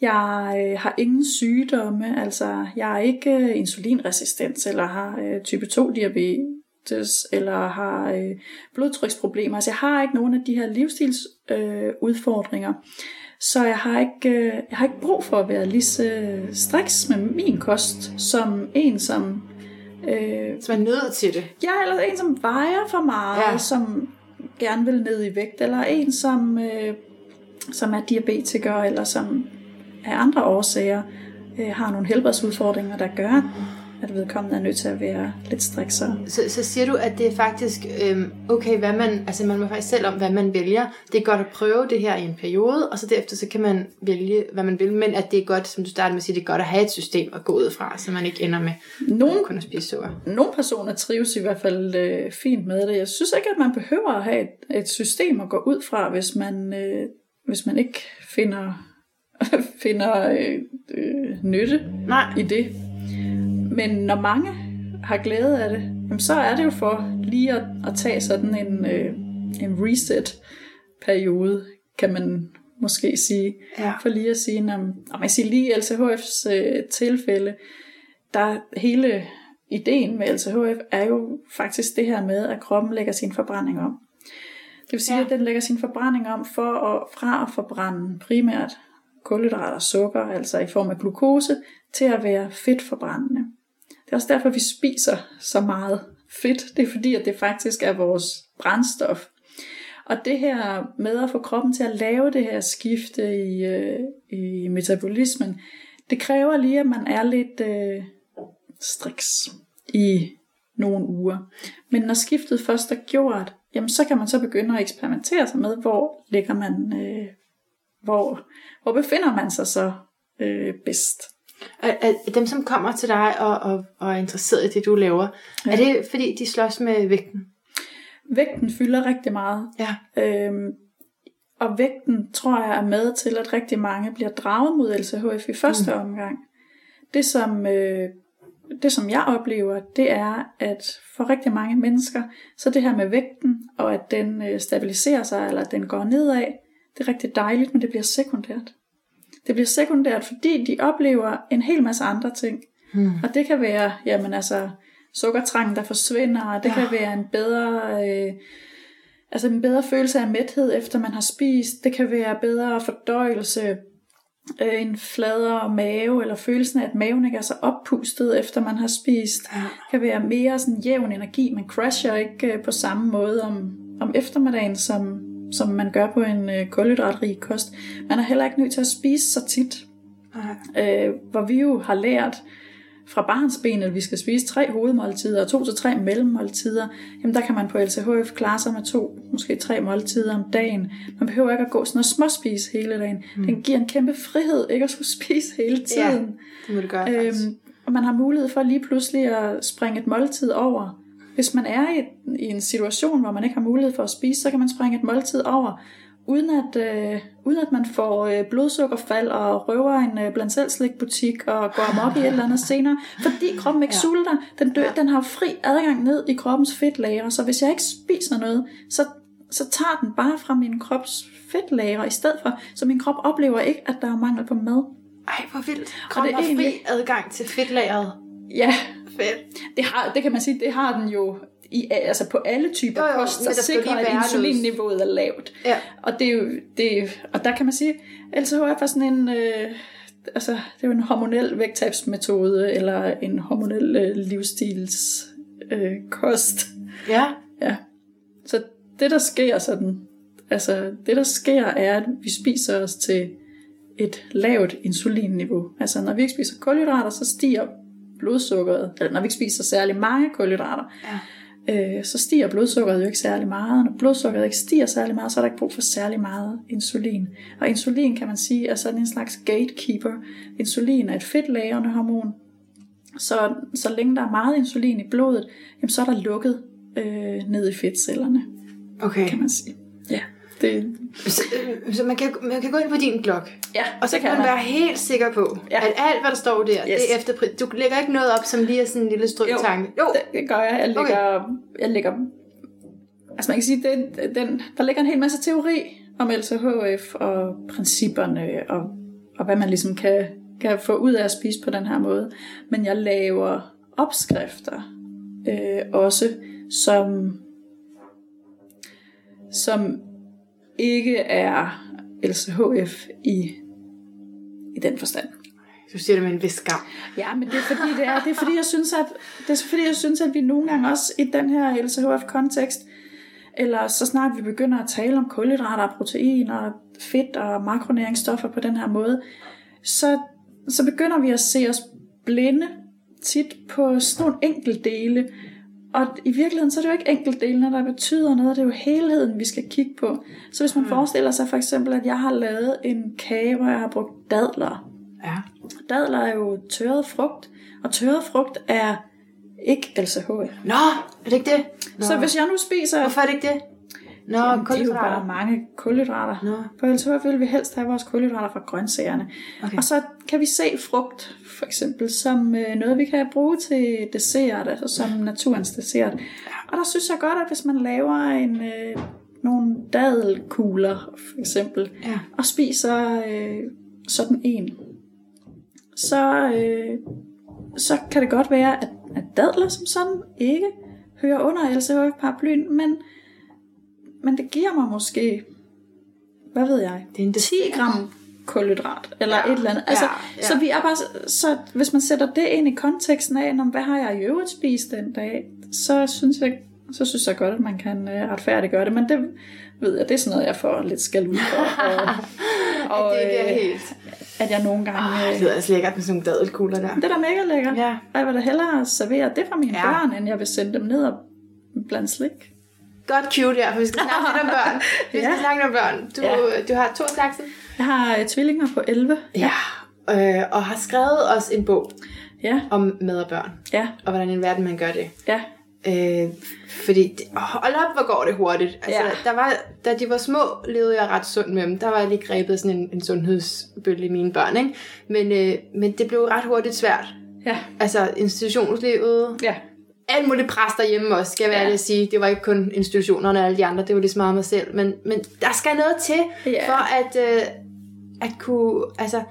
jeg øh, har ingen sygdomme, altså jeg er ikke øh, insulinresistent, eller har øh, type 2 diabetes, eller har øh, blodtryksproblemer. Altså jeg har ikke nogen af de her livsstilsudfordringer. Øh, udfordringer. så jeg har, ikke, øh, jeg har ikke brug for at være lige så striks med min kost, som en, som... Øh, man er nødt til det. Ja, eller en, som vejer for meget, ja. som gerne vil ned i vægt, eller en, som, øh, som er diabetiker, eller som af andre årsager øh, har nogle helbredsudfordringer, der gør, at vedkommende er nødt til at være lidt strikser. Så, så siger du, at det er faktisk øhm, okay, hvad man, altså man må faktisk selv om, hvad man vælger. Det er godt at prøve det her i en periode, og så derefter så kan man vælge, hvad man vil, men at det er godt, som du startede med at sige, det er godt at have et system at gå ud fra, så man ikke ender med Nogle, kun at spise sukker. nogle personer trives i hvert fald øh, fint med det. Jeg synes ikke, at man behøver at have et, et system at gå ud fra, hvis man, øh, hvis man ikke finder, [LAUGHS] finder øh, øh, nytte Nej. i det. Men når mange har glæde af det, jamen så er det jo for lige at, at tage sådan en, øh, en reset-periode, kan man måske sige. Ja. For lige at sige, om, om jeg siger lige LCHF's øh, tilfælde, der hele ideen med LCHF er jo faktisk det her med, at kroppen lægger sin forbrænding om. Det vil sige, ja. at den lægger sin forbrænding om for at, fra at forbrænde primært kulhydrater og sukker, altså i form af glukose, til at være fedtforbrændende. Det er også derfor, vi spiser så meget fedt. Det er fordi, at det faktisk er vores brændstof. Og det her med at få kroppen til at lave det her skifte i, øh, i metabolismen, det kræver lige, at man er lidt øh, striks i nogle uger. Men når skiftet først er gjort, jamen så kan man så begynde at eksperimentere sig med, hvor ligger man, øh, hvor, hvor befinder man sig så øh, bedst. Er dem, som kommer til dig og, og, og er interesseret i det, du laver, ja. er det fordi, de slås med vægten? Vægten fylder rigtig meget. Ja. Øhm, og vægten tror jeg er med til, at rigtig mange bliver draget mod LCHF i første mm. omgang. Det som, øh, det som jeg oplever, det er, at for rigtig mange mennesker, så det her med vægten, og at den øh, stabiliserer sig, eller at den går nedad, det er rigtig dejligt, men det bliver sekundært. Det bliver sekundært, fordi de oplever en hel masse andre ting. Hmm. Og det kan være, jamen altså, sukkertrangen, der forsvinder, og det Ja. kan være en bedre, øh, altså en bedre følelse af mæthed, efter man har spist. Det kan være bedre fordøjelse, øh, en fladere mave, eller følelsen af, at maven ikke er så oppustet, efter man har spist. Ja. Det kan være mere sådan jævn energi. Man crasher ikke øh, på samme måde om, om eftermiddagen, som, som man gør på en øh, kulhydratrig kost. Man er heller ikke nødt til at spise så tit Nej. øh, hvor vi jo har lært fra barnsben, at vi skal spise tre hovedmåltider og to til tre mellemmåltider, jamen der kan man på LCHF klare sig med to, måske tre måltider om dagen. Man behøver ikke at gå sådan og småspise hele dagen. Mm. Den giver en kæmpe frihed ikke at skulle [LAUGHS] spise hele tiden. Det må du gøre, faktisk. Øhm, og man har mulighed for lige pludselig at springe et måltid over. Hvis man er i, i en situation, hvor man ikke har mulighed for at spise, så kan man springe et måltid over, uden at, øh, uden at man får øh, blodsukkerfald og røver en øh, blandt selv slikbutik og går om op i et eller andet senere, fordi kroppen ikke Ja. sulter. Den, dør, den har fri adgang ned i kroppens fedtlager, så hvis jeg ikke spiser noget, så, så tager den bare fra min krops fedtlager i stedet for, så min krop oplever ikke, at der er mangel på mad. Ej, hvor vildt. Kroppen det har er fri egentlig- adgang til fedtlageret. Ja, Fedt. det, har, det kan man sige, det har den jo i, altså på alle typer Jo, jo, kost, der sikrer, at insulinniveauet er lavt. Ja. Og det er jo, det og der kan man sige, LCHF er sådan en, øh, altså det er jo en hormonel vægttabsmetode, eller en hormonel øh, livsstils øh, kost. Ja. Ja. Så det der sker sådan, altså det der sker er, at vi spiser os til et lavt insulinniveau. Altså når vi ikke spiser kulhydrater, så stiger blodsukkeret, eller når vi ikke spiser særlig mange kulhydrater, Ja. øh, så stiger blodsukkeret jo ikke særlig meget. Og når blodsukkeret ikke stiger særlig meget, så er der ikke brug for særlig meget insulin. Og insulin kan man sige er sådan en slags gatekeeper. Insulin er et fedtlagrende hormon. Så, så længe der er meget insulin i blodet, jamen, så er der lukket øh, ned i fedtcellerne, Okay. kan man sige. Ja, det, Så, øh, så man, kan, man kan gå ind på din blog, ja og så det kan man være helt sikker på, Ja. at alt, hvad der står der, yes. Det er efter... Du lægger ikke noget op, som lige er sådan en lille strømtanke. Jo. det, det gør jeg. Jeg lægger, okay. jeg lægger altså man kan sige, den, den, der ligger en hel masse teori om LCHF og principperne og, og hvad man ligesom kan, kan få ud af at spise på den her måde. Men jeg laver opskrifter øh, også, som, som ikke er LCHF i, i den forstand. Du siger det med en vis skam. Ja, men det er fordi, det er, det er fordi, jeg synes, at, det er fordi, jeg synes, at vi nogle gange også i den her LCHF-kontekst, eller så snart vi begynder at tale om kulhydrater, protein og fedt og makronæringsstoffer på den her måde, så, så begynder vi at se os blinde tit på sådan nogle enkeltdele. Og i virkeligheden, så er det jo ikke enkeltdelene, der betyder noget, det er jo helheden, vi skal kigge på. Så hvis man forestiller sig for eksempel, at jeg har lavet en kage, hvor jeg har brugt dadler. Ja. Dadler er jo tørret frugt, og tørret frugt er ikke LCH. Nå, er det ikke det? Nå. Så hvis jeg nu spiser... Hvorfor er det ikke det? Nå, Jamen, det er jo kulhydrater. bare mange kulhydrater. Nå. På LCH vil vi helst have vores kulhydrater fra grøntsagerne. Okay. Og så kan vi se frugt, for eksempel, som øh, noget, vi kan bruge til dessert, altså som naturens dessert. Og der synes jeg godt, at hvis man laver en, øh, nogle dadelkugler, for eksempel, Ja. og spiser øh, sådan en, så, øh, så kan det godt være, at, at dadler som sådan ikke hører under LCHF-paraplyen, men, men det giver mig måske, hvad ved jeg, Det er en 10 gram kulhydrat, eller Ja, et eller andet. Altså, ja, ja. Så vi er bare, så hvis man sætter det ind i konteksten af, "Nå, hvad har jeg i øvrigt spist den dag, så synes jeg, så synes jeg godt, at man kan øh, retfærdiggøre det. Men det ved jeg, det er sådan noget, jeg får lidt skal ud for. [LAUGHS] Og, og det ikke er øh, helt... at jeg nogle gange... Oh, det lyder altså lækkert med sådan nogle dadelkugler der. det er da mega lækkert. Ja. Og jeg vil da hellere servere det for mine ja. børn, end jeg vil sende dem ned og blande slik. Godt cue der, for vi skal snakke lidt om børn. Vi skal Ja. snakke om børn. Du, Ja. du har to slagsen. Jeg har øh, tvillinger på 11. Ja. Øh, og har skrevet os en bog Ja, om mad og børn. ja, Og hvordan i en verden man gør det. ja. Øh, fordi, det, hold op, hvor går det hurtigt. Altså, Ja. der var, da de var små, levede jeg ret sundt med dem. Der var jeg lige grebet sådan en, en sundhedsbølge i mine børn. Ikke? Men, øh, men det blev ret hurtigt svært. Ja, Altså institutionslivet, ja, alt muligt pres derhjemme også, skal jeg være Ja. at sige. Det var ikke kun institutionerne og alle de andre, det var lige så meget mig selv. Men, men der skal noget til, Ja. for at, øh, at kunne, altså,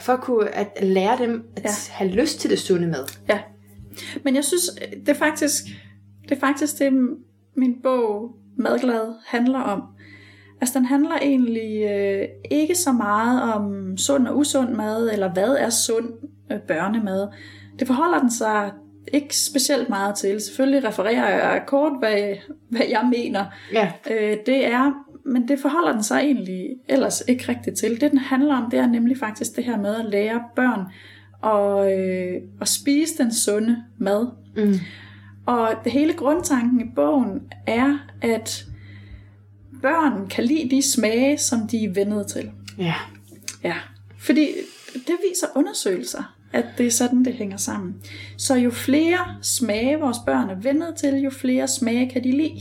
for at kunne at lære dem at Ja. have lyst til det sunde mad. ja. Men jeg synes, det er faktisk det, er faktisk det min bog Madglad handler om. Altså den handler egentlig øh, ikke så meget om sund og usund mad, eller hvad er sund øh, børnemad. Det forholder den sig ikke specielt meget til. Selvfølgelig refererer jeg kort, hvad, hvad jeg mener. Ja. Øh, det er, men det forholder den sig egentlig ellers ikke rigtigt til. Det den handler om, det er nemlig faktisk det her med at lære børn at, øh, at spise den sunde mad. Mm. Og det hele grundtanken i bogen er, at børn kan lide de smage, som de er vendet til. Ja. Ja, fordi det viser undersøgelser, at det er sådan, det hænger sammen. Så jo flere smage vores børn er vendet til, jo flere smage kan de lide.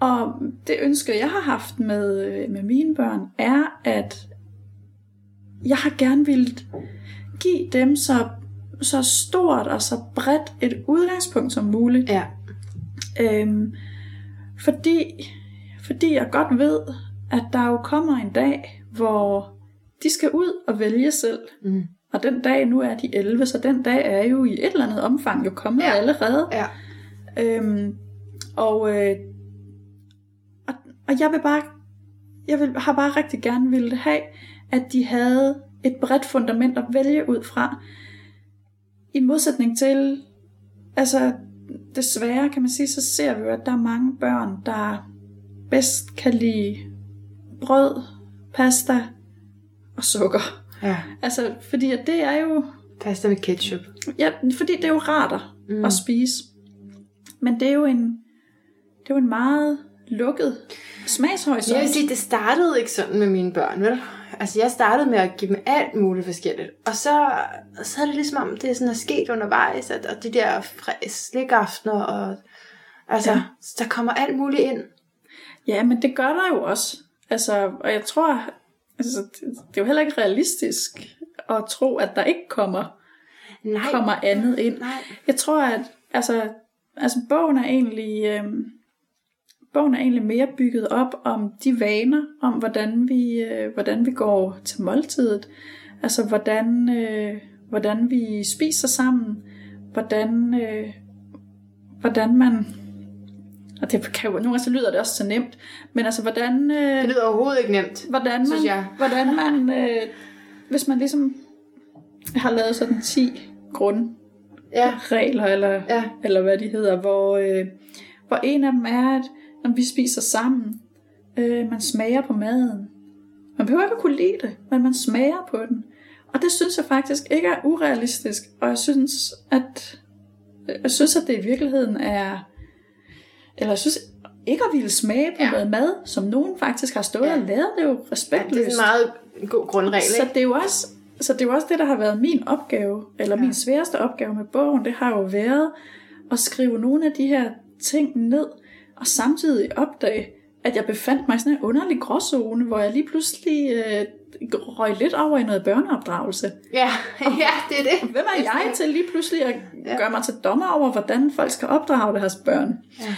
Og det ønske, jeg har haft med, øh, med mine børn, er, at jeg har gerne ville give dem så, så stort og så bredt et udgangspunkt som muligt. Ja. Øhm, fordi, fordi jeg godt ved, at der jo kommer en dag, hvor de skal ud og vælge selv. Mm. Og den dag, nu er de 11, så den dag er jo i et eller andet omfang jo kommet Ja. allerede. Ja. Øhm, og, øh, og, og jeg vil bare, jeg vil, har bare rigtig gerne ville have, at de havde et bredt fundament at vælge ud fra. I modsætning til, altså desværre kan man sige, så ser vi jo, at der er mange børn, der bedst kan lide brød, pasta og sukker. Ja. Altså, fordi at det er jo Pasta med ketchup. Ja, fordi det er jo retter Mm. at spise. Men det er jo en, det er jo en meget lukket smagshorisont. Jeg vil sige, det startede ikke sådan med mine børn, vel? Altså, jeg startede med at give dem alt muligt forskelligt. Og så, så er det ligesom om, det er sådan er sket undervejs, at, at de der slikaftener, og altså. Ja. der kommer alt muligt ind. Ja, men det gør der jo også. Altså, og jeg tror, altså, det, det er jo heller ikke realistisk at tro, at der ikke kommer, Nej. kommer andet ind. Nej. Jeg tror, at altså, altså bogen er egentlig øhm, bogen er egentlig mere bygget op om de vaner, om hvordan vi, øh, hvordan vi går til måltidet. Altså hvordan, øh, hvordan vi spiser sammen, hvordan, øh, hvordan man og det kan jo, nogle gange så lyder det også så nemt, men altså hvordan, øh, Det lyder overhovedet ikke nemt. hvordan synes man, jeg. [LAUGHS] hvordan man øh, hvis man ligesom har lavet sådan 10 grundregler, Ja. eller, Ja. eller hvad de hedder, hvor, øh, hvor en af dem er, at når vi spiser sammen, øh, man smager på maden. Man behøver ikke at kunne lide det, men man smager på den. Og det synes jeg faktisk ikke er urealistisk, og jeg synes, at jeg synes, at det i virkeligheden er, eller jeg synes, ikke at ville smage på ja. noget mad, som nogen faktisk har stået ja. og lavet, det er jo respektløst. Ja, det er en meget god grundregel, Så det er jo også, så det er jo også det, der har været min opgave, eller ja. min sværeste opgave med bogen, det har jo været at skrive nogle af de her ting ned, og samtidig opdage, at jeg befandt mig i sådan en underlig gråzone, hvor jeg lige pludselig øh, røg lidt over i noget børneopdragelse. Ja, [LAUGHS] ja det er det. Hvem er jeg til lige pludselig at ja. gøre mig til dommer over, hvordan folk skal opdrage deres børn? Ja.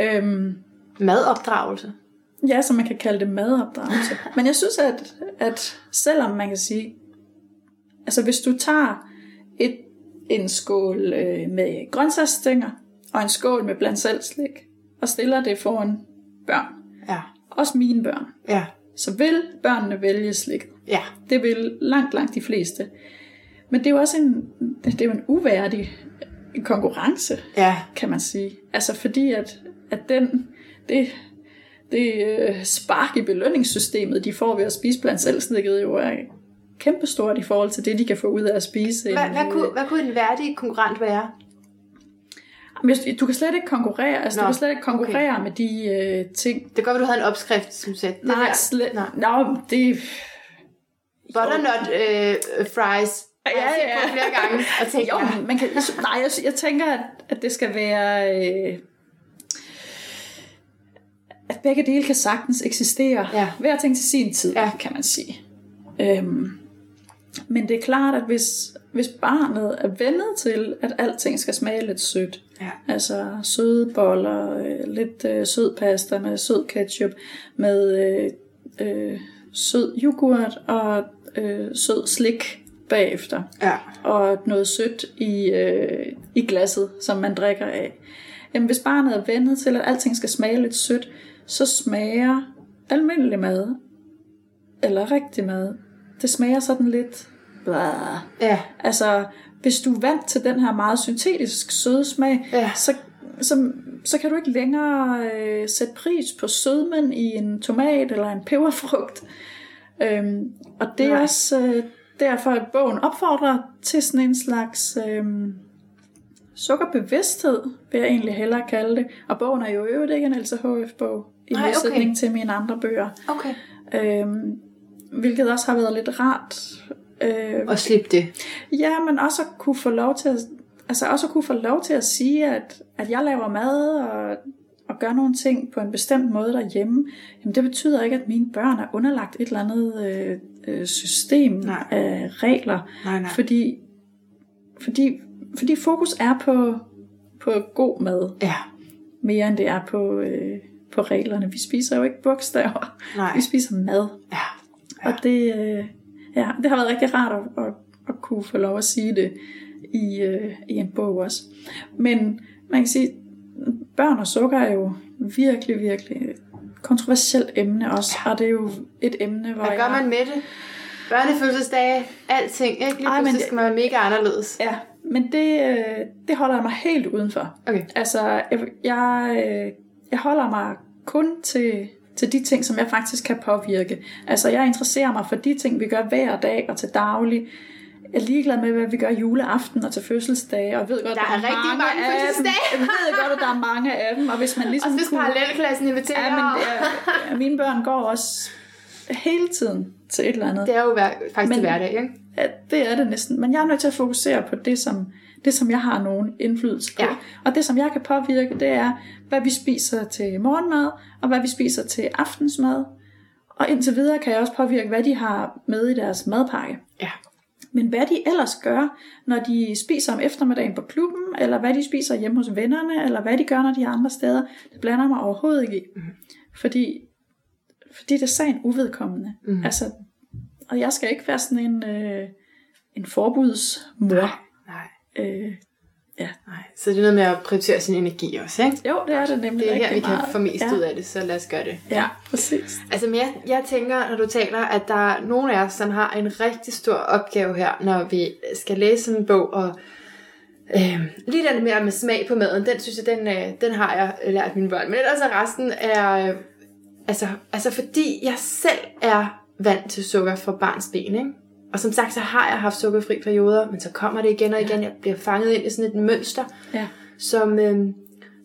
Øhm, madopdragelse? Ja, så man kan kalde det madopdragelse. [LAUGHS] Men jeg synes, at, at selvom man kan sige, altså hvis du tager et, en skål øh, med grøntsagsstænger, og en skål med blandt selv slik, og stiller det foran børn, ja. også mine børn, ja. så vil børnene vælge slik. Ja. Det vil langt, langt de fleste. Men det er jo også en, det er jo en uværdig konkurrence, ja. kan man sige. Altså fordi, at, at den, det, det øh, spark i belønningssystemet, de får ved at spise blandt selvsnikket, jo er kæmpestort i forhold til det, de kan få ud af at spise. Hvad, hvad, kunne, hvad kunne en værdig konkurrent være? Du kan slet ikke konkurrere, altså Nå, du kan slet ikke konkurrere okay. med de øh, ting. Det kan godt du havde en opskrift, som sagde det Nej, slet, Nej. Nå, det... Butternut øh, fries. Ja, ja, ja. flere gange og tænker, jo, man kan, nej, jeg, jeg tænker, at, at det skal være... Øh, at begge dele kan sagtens eksistere. Ja. Hver ting til sin tid, ja. kan man sige. Øhm, men det er klart, at hvis, hvis barnet er vendet til, at alting skal smage lidt sødt, ja. altså søde boller, øh, lidt øh, sød pasta med sød ketchup, med øh, øh, sød yoghurt og øh, sød slik bagefter, ja. og noget sødt i, øh, i glasset, som man drikker af. Jamen, hvis barnet er vendet til, at alting skal smage lidt sødt, så smager almindelig mad, eller rigtig mad, det smager sådan lidt blah. Ja. Altså, hvis du er vant til den her meget syntetisk søde smag, ja. så, så, så kan du ikke længere øh, sætte pris på sødmen i en tomat eller en peberfrugt. Øhm, og det er Nej. også øh, derfor, at bogen opfordrer til sådan en slags øh, sukkerbevidsthed, vil jeg egentlig hellere kalde det. Og bogen er jo øvrigt ikke en LCHF-bog, i Nej, modsætning okay. til mine andre bøger. Okay. Øhm, hvilket også har været lidt rart. Øh, og slippe det. Ja, men også at kunne få lov til at, altså også at kunne få lov til at sige, at, at jeg laver mad og, og gør nogle ting på en bestemt måde derhjemme. Jamen det betyder ikke, at mine børn er underlagt et eller andet øh, øh system nej. af regler. Nej, nej. Fordi, fordi, fordi fokus er på, på god mad. Ja. Mere end det er på, øh, på reglerne. Vi spiser jo ikke bogstaver. Nej. Vi spiser mad. Ja. ja. Og det, øh, ja, det har været rigtig rart at, at, at kunne få lov at sige det i, øh, i en bog også. Men man kan sige, børn og sukker er jo virkelig, virkelig kontroversielt emne også. Ja. Og det er jo et emne, hvor Hvad gør jeg... man med det? Børnefødselsdage, alting, ikke? Lige Ej, men skal man være mega anderledes. Ja, men det, øh, det holder jeg mig helt udenfor. Okay. Altså, jeg, jeg, øh, jeg holder mig kun til, til de ting, som jeg faktisk kan påvirke. Altså, jeg interesserer mig for de ting, vi gør hver dag og til daglig. Jeg er ligeglad med, hvad vi gør juleaften og til fødselsdage, og ved godt, Der er rigtig mange dem. fødselsdage. Jeg ved godt, at der er mange af dem, og hvis man ligesom Og hvis kunne... parallelklassen inviterer. Ja, men er, ja, mine børn går også hele tiden til et eller andet. det er jo hver, faktisk men, hverdag, ikke? Ja, det er det næsten. Men jeg er nødt til at fokusere på det, som, det, som jeg har nogen indflydelse på. Ja. Og det, som jeg kan påvirke, det er, hvad vi spiser til morgenmad, og hvad vi spiser til aftensmad. Og indtil videre kan jeg også påvirke, hvad de har med i deres madpakke. Ja. Men hvad de ellers gør, når de spiser om eftermiddagen på klubben, eller hvad de spiser hjemme hos vennerne, eller hvad de gør, når de er andre steder, det blander mig overhovedet ikke i. Mhm. Fordi, fordi det er sagen uvedkommende. Mhm. Altså, og jeg skal ikke være sådan en, øh, en forbudsmor. Nej, Øh, nej. Så det er noget med at prioritere sin energi også, ikke? jo, det er det nemlig Det er her, vi kan meget. få mest ja. ud af det, så lad os gøre det. Ja, præcis. Altså, men jeg, jeg tænker, når du taler, at der er nogle af os, som har en rigtig stor opgave her, når vi skal læse sådan en bog, og øh, lige den mere med smag på maden, den synes jeg, den, øh, den har jeg lært mine børn. Men ellers er resten er, øh, altså, altså fordi jeg selv er vant til sukker fra barns ben, ikke? Og som sagt, så har jeg haft sukkerfri perioder, men så kommer det igen og igen. Jeg bliver fanget ind i sådan et mønster, Ja. som, øhm,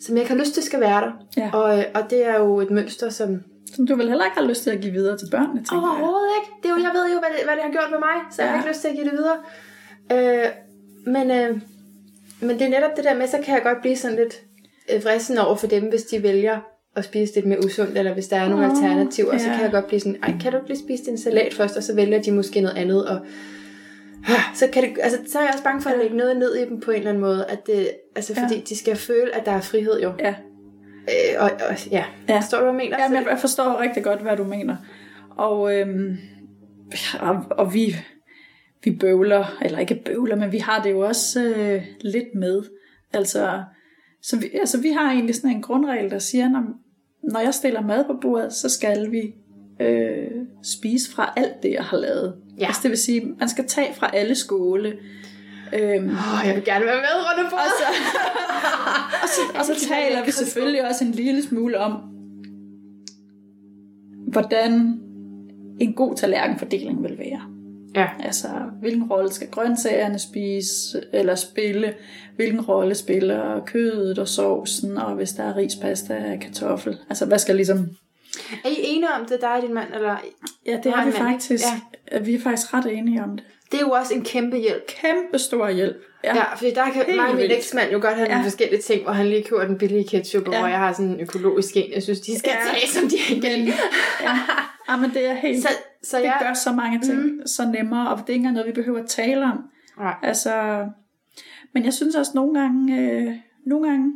som jeg ikke har lyst til skal være der. Ja. Og, øh, og det er jo et mønster, som Som du vel heller ikke har lyst til at give videre til børnene, tænker jeg. overhovedet ikke. Det er jo, jeg ved jo, hvad det, hvad det har gjort med mig, så jeg har Ja. ikke lyst til at give det videre. Øh, men, øh, men det er netop det der med, så kan jeg godt blive sådan lidt øh, vristen over for dem, hvis de vælger at spise lidt mere usundt, eller hvis der er nogle Åh, alternativer, så ja. kan jeg godt blive sådan, ej, kan du ikke lige spise din salat først, og så vælger de måske noget andet, og så, kan det, altså, så er jeg også bange for at lægge noget ned i dem på en eller anden måde, at det, altså, Ja. fordi de skal føle, at der er frihed jo. Ja. Øh, og, og, ja. Ja. ja. Forstår du, hvad jeg mener? Ja, Så- men jeg forstår rigtig godt, hvad du mener. Og, øhm, og, og vi, vi bøvler, eller ikke bøvler, men vi har det jo også øh, lidt med. Altså, så vi, altså, vi har egentlig sådan en grundregel, der siger, når, når jeg stiller mad på bordet, så skal vi øh, spise fra alt det, jeg har lavet. Ja. Altså, det vil sige, man skal tage fra alle skåle. Øhm, Åh, jeg vil gerne være med rundt bordet. [LAUGHS] og så, og så, og så taler vi selvfølgelig også en lille smule om, hvordan en god tallerkenfordeling vil være. Ja. Altså, hvilken rolle skal grøntsagerne spise, eller spille? Hvilken rolle spiller kødet og sovsen, og hvis der er ris, pasta og kartoffel? Altså, hvad skal ligesom... Er I enige om det, dig og din mand? Eller? Ja, det er vi mand, faktisk. Ja. Vi er faktisk ret enige om det. Det er jo også en kæmpe hjælp. Kæmpe stor hjælp. Ja, ja fordi der kan Helt mig og min eksmand jo godt have ja. Nogle forskellige ting, hvor han lige køber den billige ketchup, og Ja. hvor jeg har sådan en økologisk en. Jeg synes, de skal Ja. tage, som de ikke Men, ja. ja, men det er [LAUGHS] helt... Så, så det jeg... gør så mange ting mm. så nemmere, og det er ikke engang noget, vi behøver at tale om. Nej. Altså, men jeg synes også nogle gange, øh, nogle gange,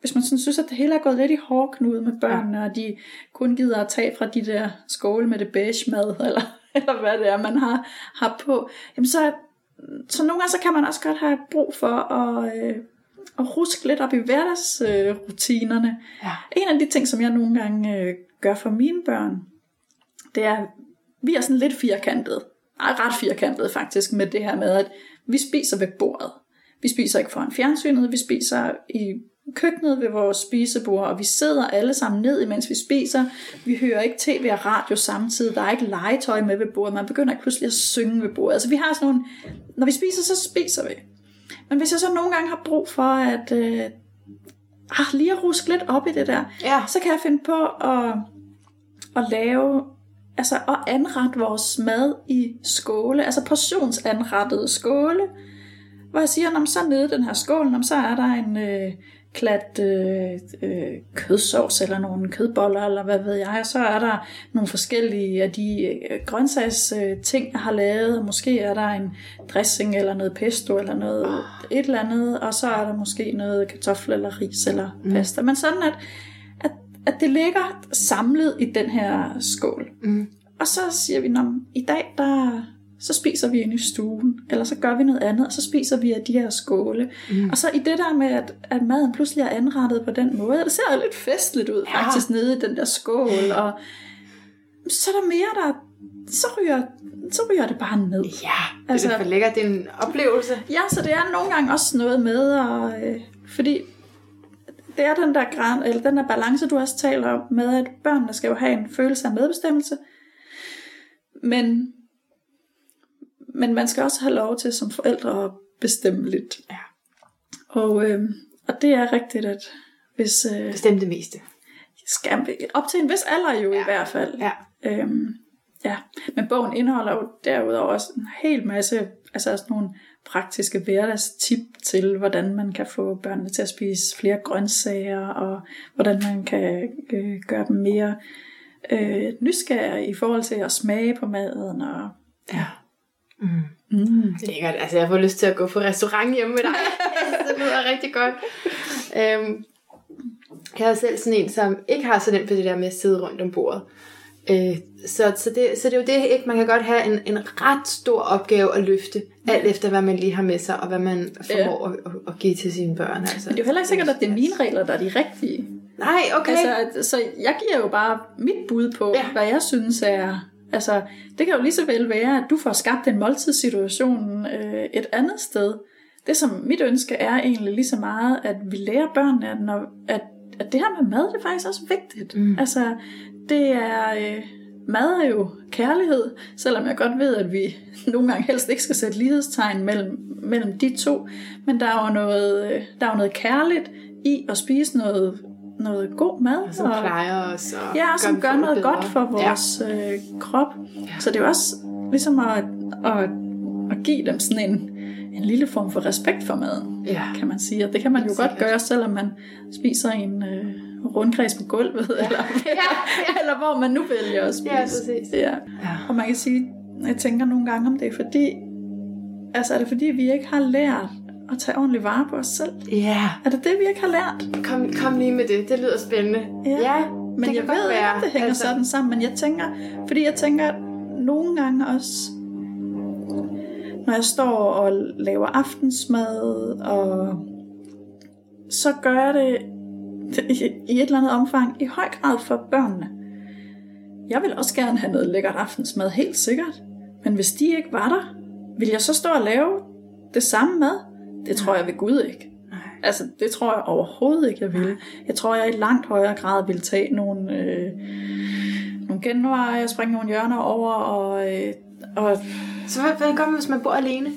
hvis man sådan synes, at det hele er gået lidt i hårdknude med børnene, ja. og de kun gider at tage fra de der skåle med det beige mad, [LAUGHS] eller, eller hvad det er, man har, har på, jamen så, så nogle gange så kan man også godt have brug for at, øh, at ruske lidt op i hverdagsrutinerne. Øh, rutinerne. Ja. En af de ting, som jeg nogle gange øh, gør for mine børn, det er, vi er sådan lidt firkantet. Ej, ret firkantet faktisk med det her med, at vi spiser ved bordet. Vi spiser ikke foran fjernsynet, vi spiser i køkkenet ved vores spisebord, og vi sidder alle sammen ned, imens vi spiser. Vi hører ikke tv og radio samtidig. Der er ikke legetøj med ved bordet. Man begynder ikke pludselig at synge ved bordet. Altså vi har sådan nogle... Når vi spiser, så spiser vi. Men hvis jeg så nogle gange har brug for at... Øh, ah, lige at ruske lidt op i det der, Ja. så kan jeg finde på at, at lave, altså at anrette vores mad i skåle, altså portionsanrettede skåle, hvor jeg siger, når så nede i den her skål, så er der en øh, klat øh, øh, kødsovs, eller nogle kødboller, eller hvad ved jeg, og så er der nogle forskellige af de øh, grøntsags øh, ting, jeg har lavet, og måske er der en dressing, eller noget pesto, eller noget et eller andet, og så er der måske noget kartoffel, eller ris, eller pasta, men sådan at, at, det ligger samlet i den her skål. Mm. Og så siger vi, at i dag, der, så spiser vi inde i stuen, eller så gør vi noget andet, og så spiser vi af de her skåle. Mm. Og så i det der med, at, at maden pludselig er anrettet på den måde, det ser lidt festligt ud Ja. faktisk nede i den der skål, og så er der mere, der så ryger, så ryger det bare ned. Ja, det Altså- er for lækkert. Det er en oplevelse. Ja, så det er nogle gange også noget med, og, øh, fordi det er den der, gran, eller den der balance, du også taler om, med at børnene skal jo have en følelse af medbestemmelse, men, men man skal også have lov til som forældre at bestemme lidt. Ja. Og, øh, og det er rigtigt, at hvis øh, Bestem det meste. skal, op til en vis alder jo ja. i hvert fald, Ja. Øhm, ja, men bogen indeholder jo derudover også en hel masse, altså sådan nogle praktiske hverdagstip til, hvordan man kan få børnene til at spise flere grøntsager, og hvordan man kan øh, gøre dem mere øh, nysgerrige i forhold til at smage på maden. Og, Ja. Mm. mm. Lækkert. Altså, jeg får lyst til at gå på restaurant hjemme med dig. [LAUGHS] det lyder rigtig godt. Øhm, jeg er selv sådan en, som ikke har så nemt for det der med at sidde rundt om bordet. Øh, så, så, det, så det er jo det, ikke? man kan godt have en, en ret stor opgave at løfte, alt efter hvad man lige har med sig, og hvad man formår at, at, at give til sine børn. Altså. Men det er jo heller ikke sikkert, at det er mine regler, der er de rigtige. Nej, okay. Altså, så jeg giver jo bare mit bud på, Ja. ja. hvad jeg synes er... Altså, det kan jo lige så vel være, at du får skabt en måltidssituation øh, et andet sted. Det, som mit ønske er egentlig lige så meget, at vi lærer børnene, at, når, at, at det her med mad, det er faktisk også vigtigt. Mm. Altså, det er, øh, mad er jo kærlighed, selvom jeg godt ved, at vi nogle gange helst ikke skal sætte lighedstegn mellem, mellem de to. Men der er jo noget, øh, der er jo noget kærligt i at spise noget, noget god mad. Som plejer os. Og Ja, og som gør noget bedre. godt for vores ja. øh, krop. Så det er jo også ligesom at, at, at give dem sådan en, en lille form for respekt for maden, Ja. kan man sige. Og det kan man jo godt Sikkert. gøre, selvom man spiser en øh, rundkreds på gulvet, ja. eller, [LAUGHS] ja. [LAUGHS] eller hvor man nu vælger at spise. Ja, præcis. Ja. Ja. Og man kan sige, jeg tænker nogle gange, om det er fordi, altså er det fordi, vi ikke har lært at tage ordentligt vare på os selv? Ja. Er det det, vi ikke har lært? Kom, kom lige med det. Det lyder spændende. Ja. ja Men det jeg ved godt ikke, være. om det hænger altså... sådan sammen, men jeg tænker, fordi jeg tænker nogle gange også, når jeg står og laver aftensmad, og så gør jeg det i et eller andet omfang i høj grad for børnene. Jeg vil også gerne have noget lækkert aftensmad, helt sikkert. Men hvis de ikke var der, vil jeg så stå og lave det samme mad? Det tror jeg ved Gud ikke. Altså, det tror jeg overhovedet ikke, jeg ville. Jeg tror, jeg i langt højere grad ville tage nogle, øh, nogle genveje og springe nogle hjørner over. Og, øh, og Så hvad, hvad gør man, hvis man bor alene?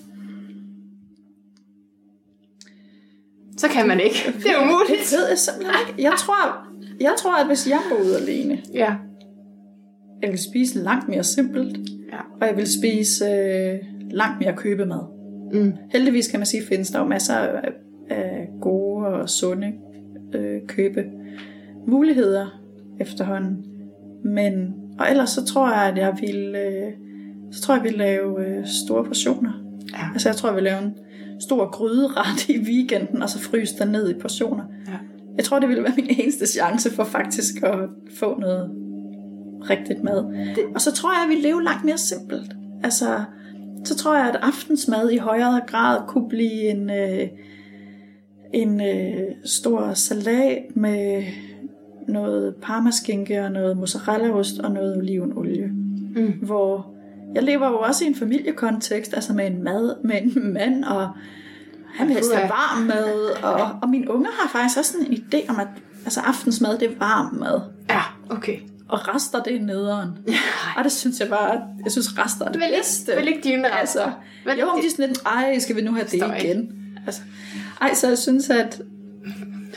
Så kan man ikke. Det er umuligt. det ved jeg simpelthen ikke. Jeg tror, jeg tror, at hvis jeg boede alene, Ja. jeg ville spise langt mere simpelt. Ja. Og jeg ville spise øh, langt mere købemad. Mm. Heldigvis kan man sige, findes der jo masser af, af gode og sunde øh, købe muligheder efterhånden. Men, og ellers så tror jeg, at jeg ville, øh, så tror jeg, ville lave øh, store portioner. Ja. Altså jeg tror, jeg ville lave en stor gryderet i weekenden, og så fryse den ned i portioner. Ja. Jeg tror, det ville være min eneste chance for faktisk at få noget rigtigt mad. Det- Og så tror jeg, at vi lever langt mere simpelt. Altså, så tror jeg, at aftensmad i højere grad kunne blive en, øh, en øh, stor salat med noget parmaskinke og noget mozzarellaost og noget olivenolie. Mm. Hvor jeg lever jo også i en familiekontekst, altså med en mad, med en mand, og han vil helst have varm mad, og, og mine unger har faktisk også sådan en idé om, at altså aftensmad, det er varm mad. Ja, okay. Og rester, det er nederen. Og det synes jeg bare, jeg synes rester er det Vel bedste. ikke, vel ikke dine rester. Altså, Vel jo, ikke de er sådan lidt, ej, skal vi nu have det Forstår ikke. igen? Altså, ej, så jeg synes, at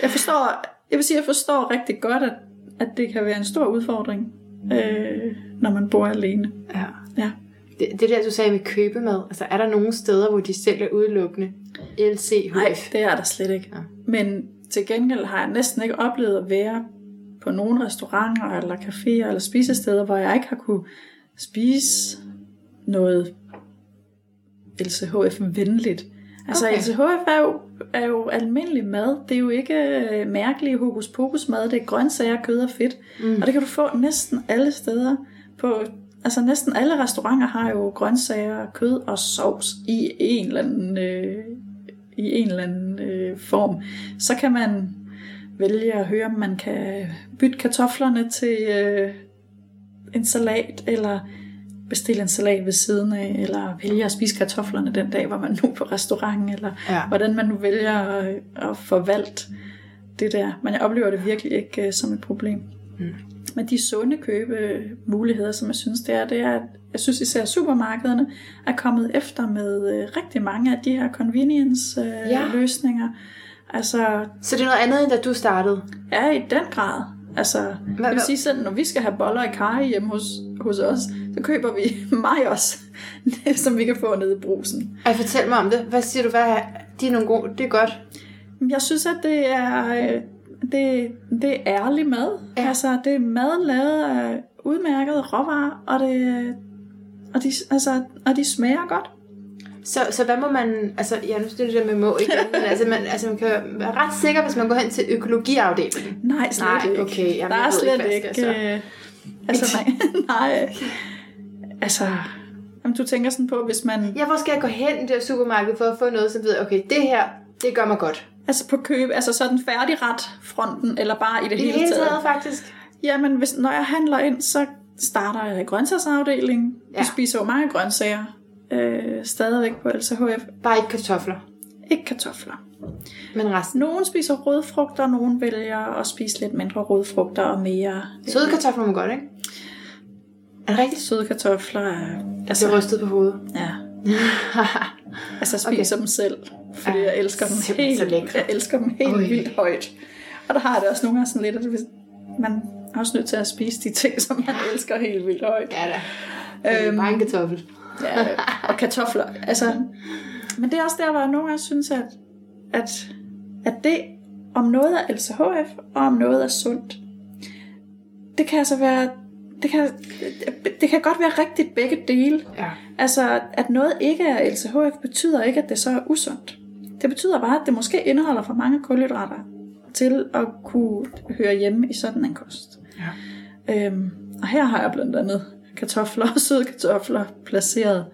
jeg forstår, jeg vil sige, jeg forstår rigtig godt, at, at det kan være en stor udfordring, øh, når man bor alene. Ja. Ja. Det, det der, du sagde med købemad, altså er der nogle steder, hvor de sælger udelukkende LCHF? Nej, det er der slet ikke. Ja. Men til gengæld har jeg næsten ikke oplevet at være på nogle restauranter eller caféer eller spisesteder, hvor jeg ikke har kunne spise noget LCHF-venligt. Altså Okay. LCHF er jo, er jo almindelig mad. Det er jo ikke øh, mærkelig hokus pokus mad. Det er grøntsager, kød og fedt. Mm. Og det kan du få næsten alle steder. På, altså næsten alle restauranter har jo grøntsager, kød og sovs i en eller anden, øh, i en eller anden øh, form. Så kan man vælge at høre, om man kan bytte kartoflerne til øh, en salat, eller bestille en salat ved siden af, eller vælge at spise kartoflerne den dag, hvor man nu er på restaurant, eller Ja. hvordan man nu vælger at, at forvalte det der. Men jeg oplever det virkelig ikke uh, som et problem. Mm. Men de sunde købemuligheder, som jeg synes, det er, det er, at jeg synes især supermarkederne er kommet efter med uh, rigtig mange af de her convenience uh, Ja. ja. løsninger. Altså, Så det er noget andet, end da du startede? er i den grad. Altså, jeg hvad- vil sige selv, når vi skal have boller i kaj hjemme hos, hos os, så køber vi [LAUGHS] mig også, [LAUGHS] som vi kan få nede i brusen. Ej, fortæl mig om det. Hvad siger du? Hvad er, de er nogle gode, det er godt. Jeg synes, at det er, øh, det, det er ærlig mad. Ja. Altså, det er mad lavet af udmærkede råvarer, og, det, og, de, altså, og de smager godt. Så, så hvad må man, altså, ja, nu er det med må igen, [LAUGHS] men altså man, altså, man kan være ret sikker, hvis man går hen til økologiafdelingen. Nej, slet Nej, ikke. okay, jamen, Der er slet ikke, ikke... øh, altså, nej, [LAUGHS] nej. Altså, jamen, du tænker sådan på, hvis man... Ja, hvor skal jeg gå hen i det supermarked for at få noget, som ved, okay, det her, det gør mig godt. Altså på køb, altså sådan færdigret fronten, eller bare i det I det hele, hele taget. taget, faktisk. Jamen, hvis, når jeg handler ind, så starter jeg i grøntsagsafdelingen. Ja. Vi spiser jo mange grøntsager. Øh, stadigvæk på LCHF. Bare ikke kartofler, Ikke kartofler. men resten. Nogen spiser rødfrugter, nogen vælger at spise lidt mindre rødfrugter og mere. Søde kartofler må godt, ikke? Er det rigtigt? Søde kartofler er... Altså, jeg rystet på hovedet. Ja. [LAUGHS] altså, jeg spiser okay. dem selv, fordi Ja, jeg elsker dem helt, jeg elsker dem helt Oj. vildt højt. Og der har jeg det også nogle gange sådan lidt, at man er også nødt til at spise de ting, som man [LAUGHS] elsker helt vildt højt. Ja da. Øhm, bare en kartoffel. Ja, og kartofler. Altså, men det er også der, hvor jeg nogle gange synes, at, at, at det om noget er LCHF, og om noget er sundt, det kan altså være, det kan, det kan godt være rigtigt begge dele. Ja. Altså, at noget ikke er LCHF, betyder ikke, at det så er usundt. Det betyder bare, at det måske indeholder for mange kulhydrater til at kunne høre hjemme i sådan en kost. Ja. Øhm, og her har jeg blandt andet kartofler og [LAUGHS] søde kartofler placeret,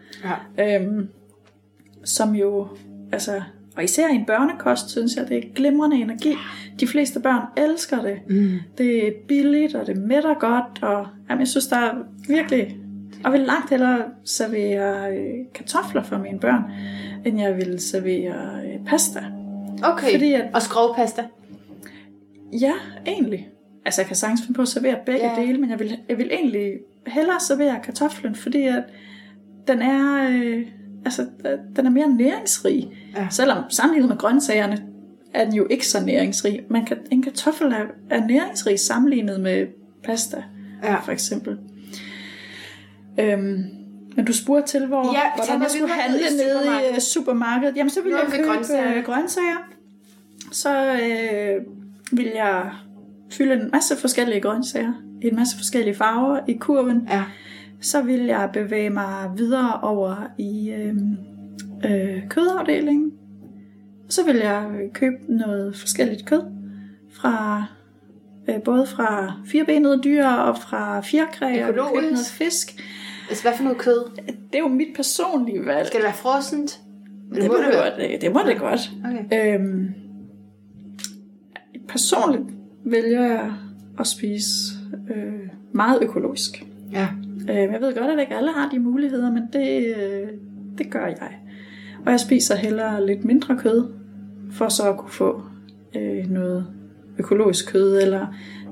ja. øhm, som jo, altså, og især i en børnekost, synes jeg, det er glimrende energi. De fleste børn elsker det. Mm. Det er billigt, og det mætter godt, og jamen, jeg synes, der er virkelig... Og vil langt hellere servere øh, kartofler for mine børn, end jeg vil servere øh, pasta. Okay. Fordi at- Og skrovpasta. Ja, egentlig. Altså, jeg kan sagtens finde på at servere begge ja. dele, men jeg vil, jeg vil egentlig hellere servere kartoflen, fordi at den er, øh, altså, den er mere næringsrig. Ja. Selvom sammenlignet med grøntsagerne, er den jo ikke så næringsrig. Man kan, en kartoffel er, er næringsrig sammenlignet med pasta, Ja. for eksempel. Øhm, men du spurgte til, hvor, Ja, hvordan jeg skulle handle nede i supermarkedet. øh, supermarkedet. Jamen, så vil jeg købe grøntsager. grøntsager. grøntsager. Så øh, vil jeg fylde en masse forskellige grøntsager i en masse forskellige farver i kurven. Ja. Så vil jeg bevæge mig videre over i øh, øh, kødafdelingen. Så vil jeg købe noget forskelligt kød fra øh, både fra firebenede dyr og fra fjerkræ. Vil købe noget fisk. Altså, hvad for noget kød? Det er jo mit personlige valg. Skal det være frossent? det, må det, godt, det, det må det godt. Okay. Øhm, personligt vælger jeg at spise øh, meget økologisk. Ja. Øh, jeg ved godt, at ikke alle har de muligheder, men det, øh, det gør jeg. Og jeg spiser hellere lidt mindre kød, for så at kunne få øh, noget økologisk kød, eller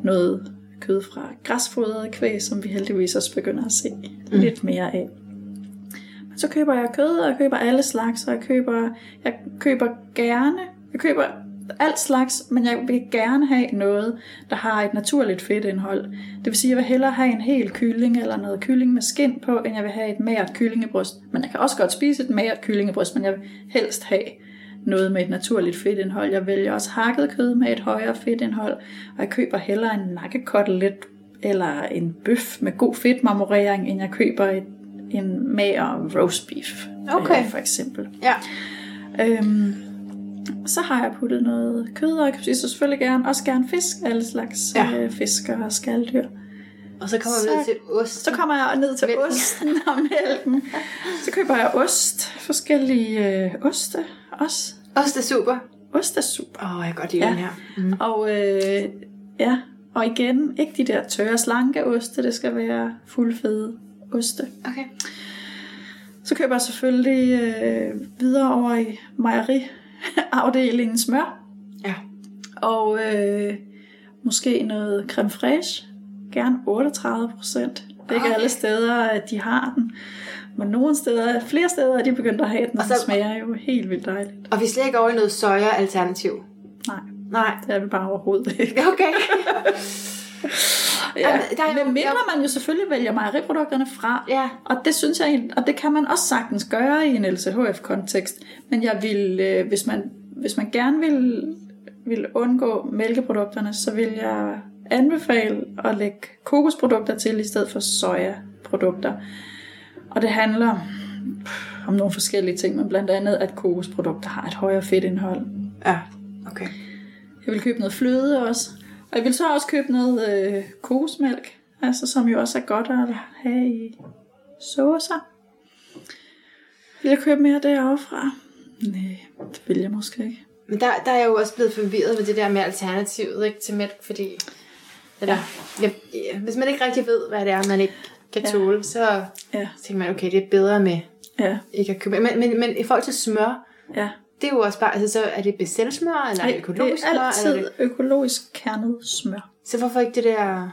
noget kød fra græsfodret kvæg, som vi heldigvis også begynder at se mm. lidt mere af. Men så køber jeg kød, og jeg køber alle slags, og jeg køber, jeg køber gerne, jeg køber alt slags, men jeg vil gerne have noget, der har et naturligt fedtindhold. Det vil sige, at jeg vil hellere have en hel kylling eller noget kylling med skind på, end jeg vil have et magert kyllingebryst. Men jeg kan også godt spise et magert kyllingebryst, men jeg vil helst have noget med et naturligt fedtindhold. Jeg vælger også hakket kød med et højere fedtindhold, og jeg køber hellere en nakkekotelet eller en bøf med god fedtmarmorering, end jeg køber et, en mager roast beef, Okay. øh, for eksempel. Ja. Øhm, så har jeg puttet noget kød, og jeg spiser selvfølgelig gerne, også gerne fisk, alle slags Ja. øh, fisk og skalddyr. Og så kommer vi Så- ned til ost. Så kommer jeg ned til Mælken. osten og mælken. Så køber jeg ost, forskellige øh, oste også. Ost er super. Ost er super. Åh, oh, jeg kan godt lide Ja. den her. Mm. Og øh, ja, og igen, ikke de der tørre slanke oste, det skal være fuldfede oste. Okay. Så køber jeg selvfølgelig øh, videre over i [LAUGHS] mejeriafdelingen smør. Ja. Og øh, måske noget creme fraiche. Gerne 38 procent. Det er ikke Okay. alle steder, at de har den. Men nogle steder, flere steder er de begyndt at have den, og så så- smager jo helt vildt dejligt. Og vi er slet ikke over i noget soja-alternativ. Nej, Nej. det er vi bare overhovedet ikke. Okay. [LAUGHS] Ja, Jamen, der er jo- men mindre man jo selvfølgelig vælger mejeriprodukterne fra. Ja. Og det synes jeg, og det kan man også sagtens gøre i en LCHF-kontekst. Men jeg vil, øh, hvis man, hvis man gerne vil, vil undgå mælkeprodukterne, så vil jeg anbefale at lægge kokosprodukter til i stedet for sojaprodukter. Og det handler om nogle forskellige ting, men blandt andet, at kokosprodukter har et højere fedtindhold. Ja. Okay. Jeg vil købe noget fløde også. Og jeg vil så også købe noget øh, kokosmælk, altså, som jo også er godt at have i saucer. Vil jeg købe mere derovre fra? Nej, det vil jeg måske ikke. Men der, der er jeg jo også blevet forvirret med det der med alternativet ikke, til mælk, fordi... Eller, ja. Ja, hvis man ikke rigtig ved, hvad det er, man ikke kan Ja. tåle, så Ja, tænker man, okay, det er bedre med ja, ikke at købe. Men, men, men i forhold til smør, ja. Det er jo også bare, altså så er det bestelsmør, eller Nej, økologisk det er smør, altid eller er det, økologisk kernet smør. så hvorfor ikke det der,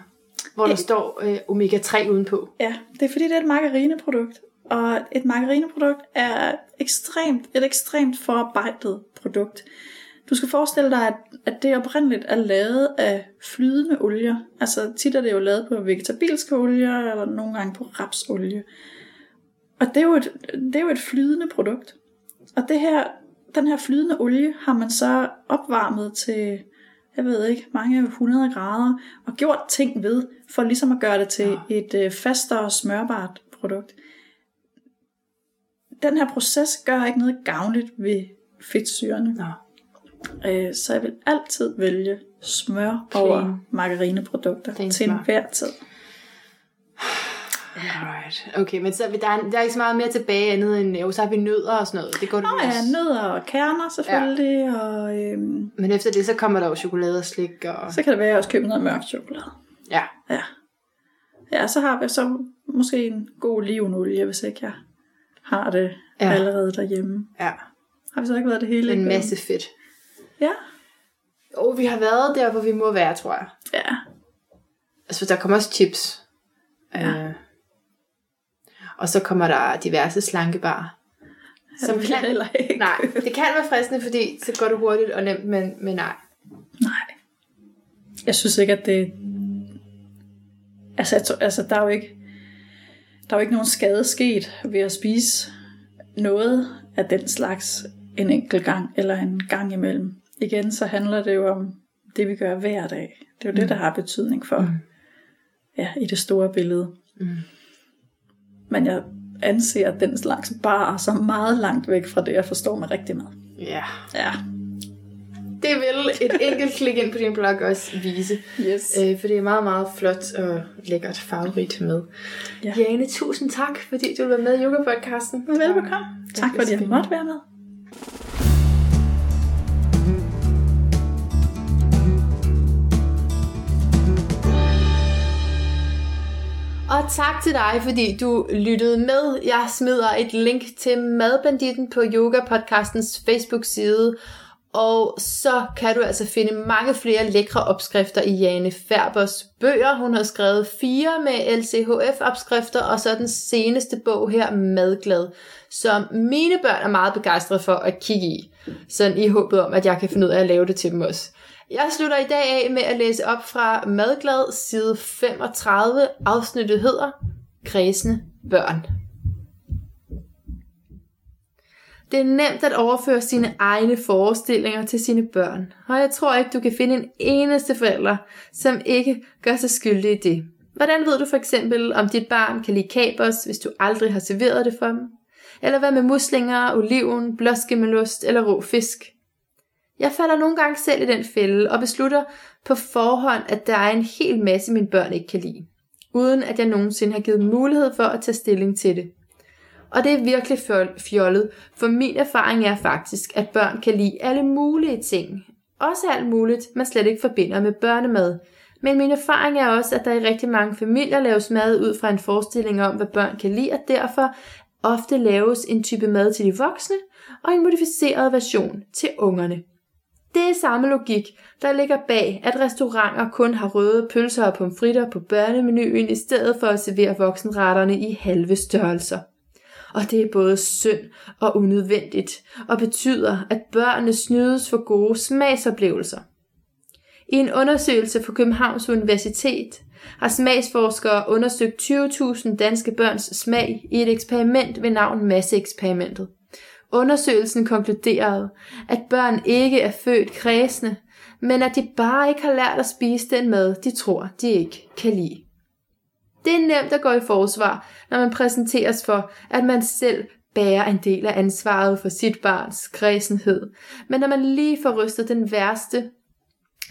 hvor der står øh, omega-3 udenpå. Ja, det er fordi, det er et margarineprodukt. Og et margarineprodukt er ekstremt, et ekstremt forarbejdet produkt. Du skal forestille dig, at, at det oprindeligt er lavet af flydende olier. Altså tit er det jo lavet på vegetabilske olier, eller nogle gange på rapsolie. Og det er jo et, det er jo et flydende produkt. Og det her, den her flydende olie har man så opvarmet til, jeg ved ikke, mange 100 grader, og gjort ting ved, for ligesom at gøre det til ja. et øh, fastere smørbart produkt. Den her proces gør ikke noget gavnligt ved fedtsyrene. Nå. Øh, så jeg vil altid vælge smør Plain. over margarineprodukter Plain til smør. enhver tid. Right. Okay, men så, der, er, der er ikke så meget mere tilbage andet end, jo, så har vi nødder og sådan noget. Det går det Nå vel ja, nødder og kerner selvfølgelig, ja. og øhm, Men efter det, så kommer der jo chokolade og slik og... så kan det være, at jeg også køber noget mørk chokolade. Ja. Ja. Ja, så har vi så måske en god olivenolie, hvis ikke jeg har det Ja. allerede derhjemme. Ja. Har vi så ikke været det hele? En masse fedt. Ja. Og vi har været der, hvor vi må være, tror jeg. Ja. Altså, der kommer også chips. Ja. Øh, og så kommer der diverse slankebar. Som kan, heller ikke. nej, det kan være fristende, fordi så går det hurtigt og nemt, men, men nej. Nej. Jeg synes ikke, at det... Altså, jeg tror, altså der er jo ikke... Der er jo ikke nogen skade sket ved at spise noget af den slags en enkelt gang eller en gang imellem. Igen, så handler det jo om det, vi gør hver dag. Det er jo det, der har betydning for, Mm. ja, i det store billede. Mm. Men jeg anser den slags bare som meget langt væk fra det, jeg forstår mig rigtig med. Ja. Ja. Det vil et enkelt klik ind på din blog også vise. Yes. Øh, for det er meget, meget flot og lækkert farverigt med. Ja. Jane, tusind tak, fordi du var med i Yoga-podcasten. Velbekomme. Tak fordi jeg måtte være med. Og tak til dig, fordi du lyttede med. Jeg smider et link til Madbanditten på Yoga Podcastens Facebook-side. Og så kan du altså finde mange flere lækre opskrifter i Jane Færbers bøger. Hun har skrevet fire med LCHF-opskrifter, og så den seneste bog her, Madglad, som mine børn er meget begejstrede for at kigge i. Sådan i håbet om, at jeg kan finde ud af at lave det til dem også. Jeg slutter i dag af med at læse op fra Madglad, side 35. Afsnittet hedder Kredsende børn. Det er nemt at overføre sine egne forestillinger til sine børn, og jeg tror ikke, du kan finde en eneste forælder, som ikke gør sig skyldig i det. Hvordan ved du for eksempel, om dit barn kan lide kapers, hvis du aldrig har serveret det for dem? Eller hvad med muslinger, oliven, blåskimmelost eller rå fisk? Jeg falder nogle gange selv i den fælde og beslutter på forhånd, at der er en hel masse, mine børn ikke kan lide, uden at jeg nogensinde har givet mulighed for at tage stilling til det. Og det er virkelig fjollet, for min erfaring er faktisk, at børn kan lide alle mulige ting. Også alt muligt, man slet ikke forbinder med børnemad. Men min erfaring er også, at der i rigtig mange familier laves mad ud fra en forestilling om, hvad børn kan lide, og derfor ofte laves en type mad til de voksne, og en modificeret version til ungerne. Det er samme logik, der ligger bag, at restauranter kun har røde pølser og pomfritter på børnemenuen, i stedet for at servere voksenretterne i halve størrelser. Og det er både synd og unødvendigt, og betyder, at børnene snydes for gode smagsoplevelser. I en undersøgelse fra Københavns Universitet har smagsforskere undersøgt 20.000 danske børns smag i et eksperiment ved navn Masseeksperimentet. Undersøgelsen konkluderede, at børn ikke er født kredsende, men at de bare ikke har lært at spise den mad, de tror, de ikke kan lide. Det er nemt at gå i forsvar, når man præsenteres for, at man selv bærer en del af ansvaret for sit barns kredsenhed. Men når man lige får rystet den værste,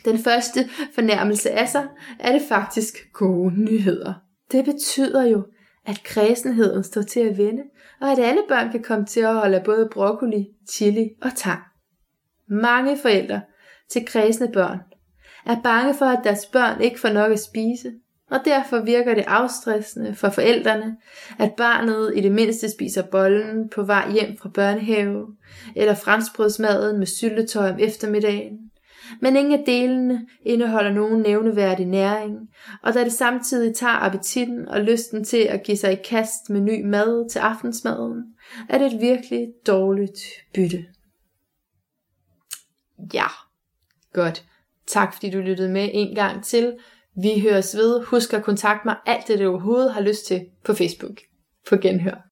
den første fornærmelse af sig, er det faktisk gode nyheder. Det betyder jo, at kredsenheden står til at vende, og at alle børn kan komme til at holde af både broccoli, chili og tang. Mange forældre til kredsende børn er bange for, at deres børn ikke får nok at spise, og derfor virker det afstressende for forældrene, at barnet i det mindste spiser bollen på vej hjem fra børnehave, eller franskbrødsmaden med syltetøj om eftermiddagen, men ingen af delene indeholder nogen nævneværdig næring, og da det samtidig tager appetitten og lysten til at give sig i kast med ny mad til aftensmaden, er det et virkelig dårligt bytte. Ja, godt. Tak fordi du lyttede med en gang til. Vi høres ved. Husk at kontakte mig alt det, du overhovedet har lyst til på Facebook. På genhør.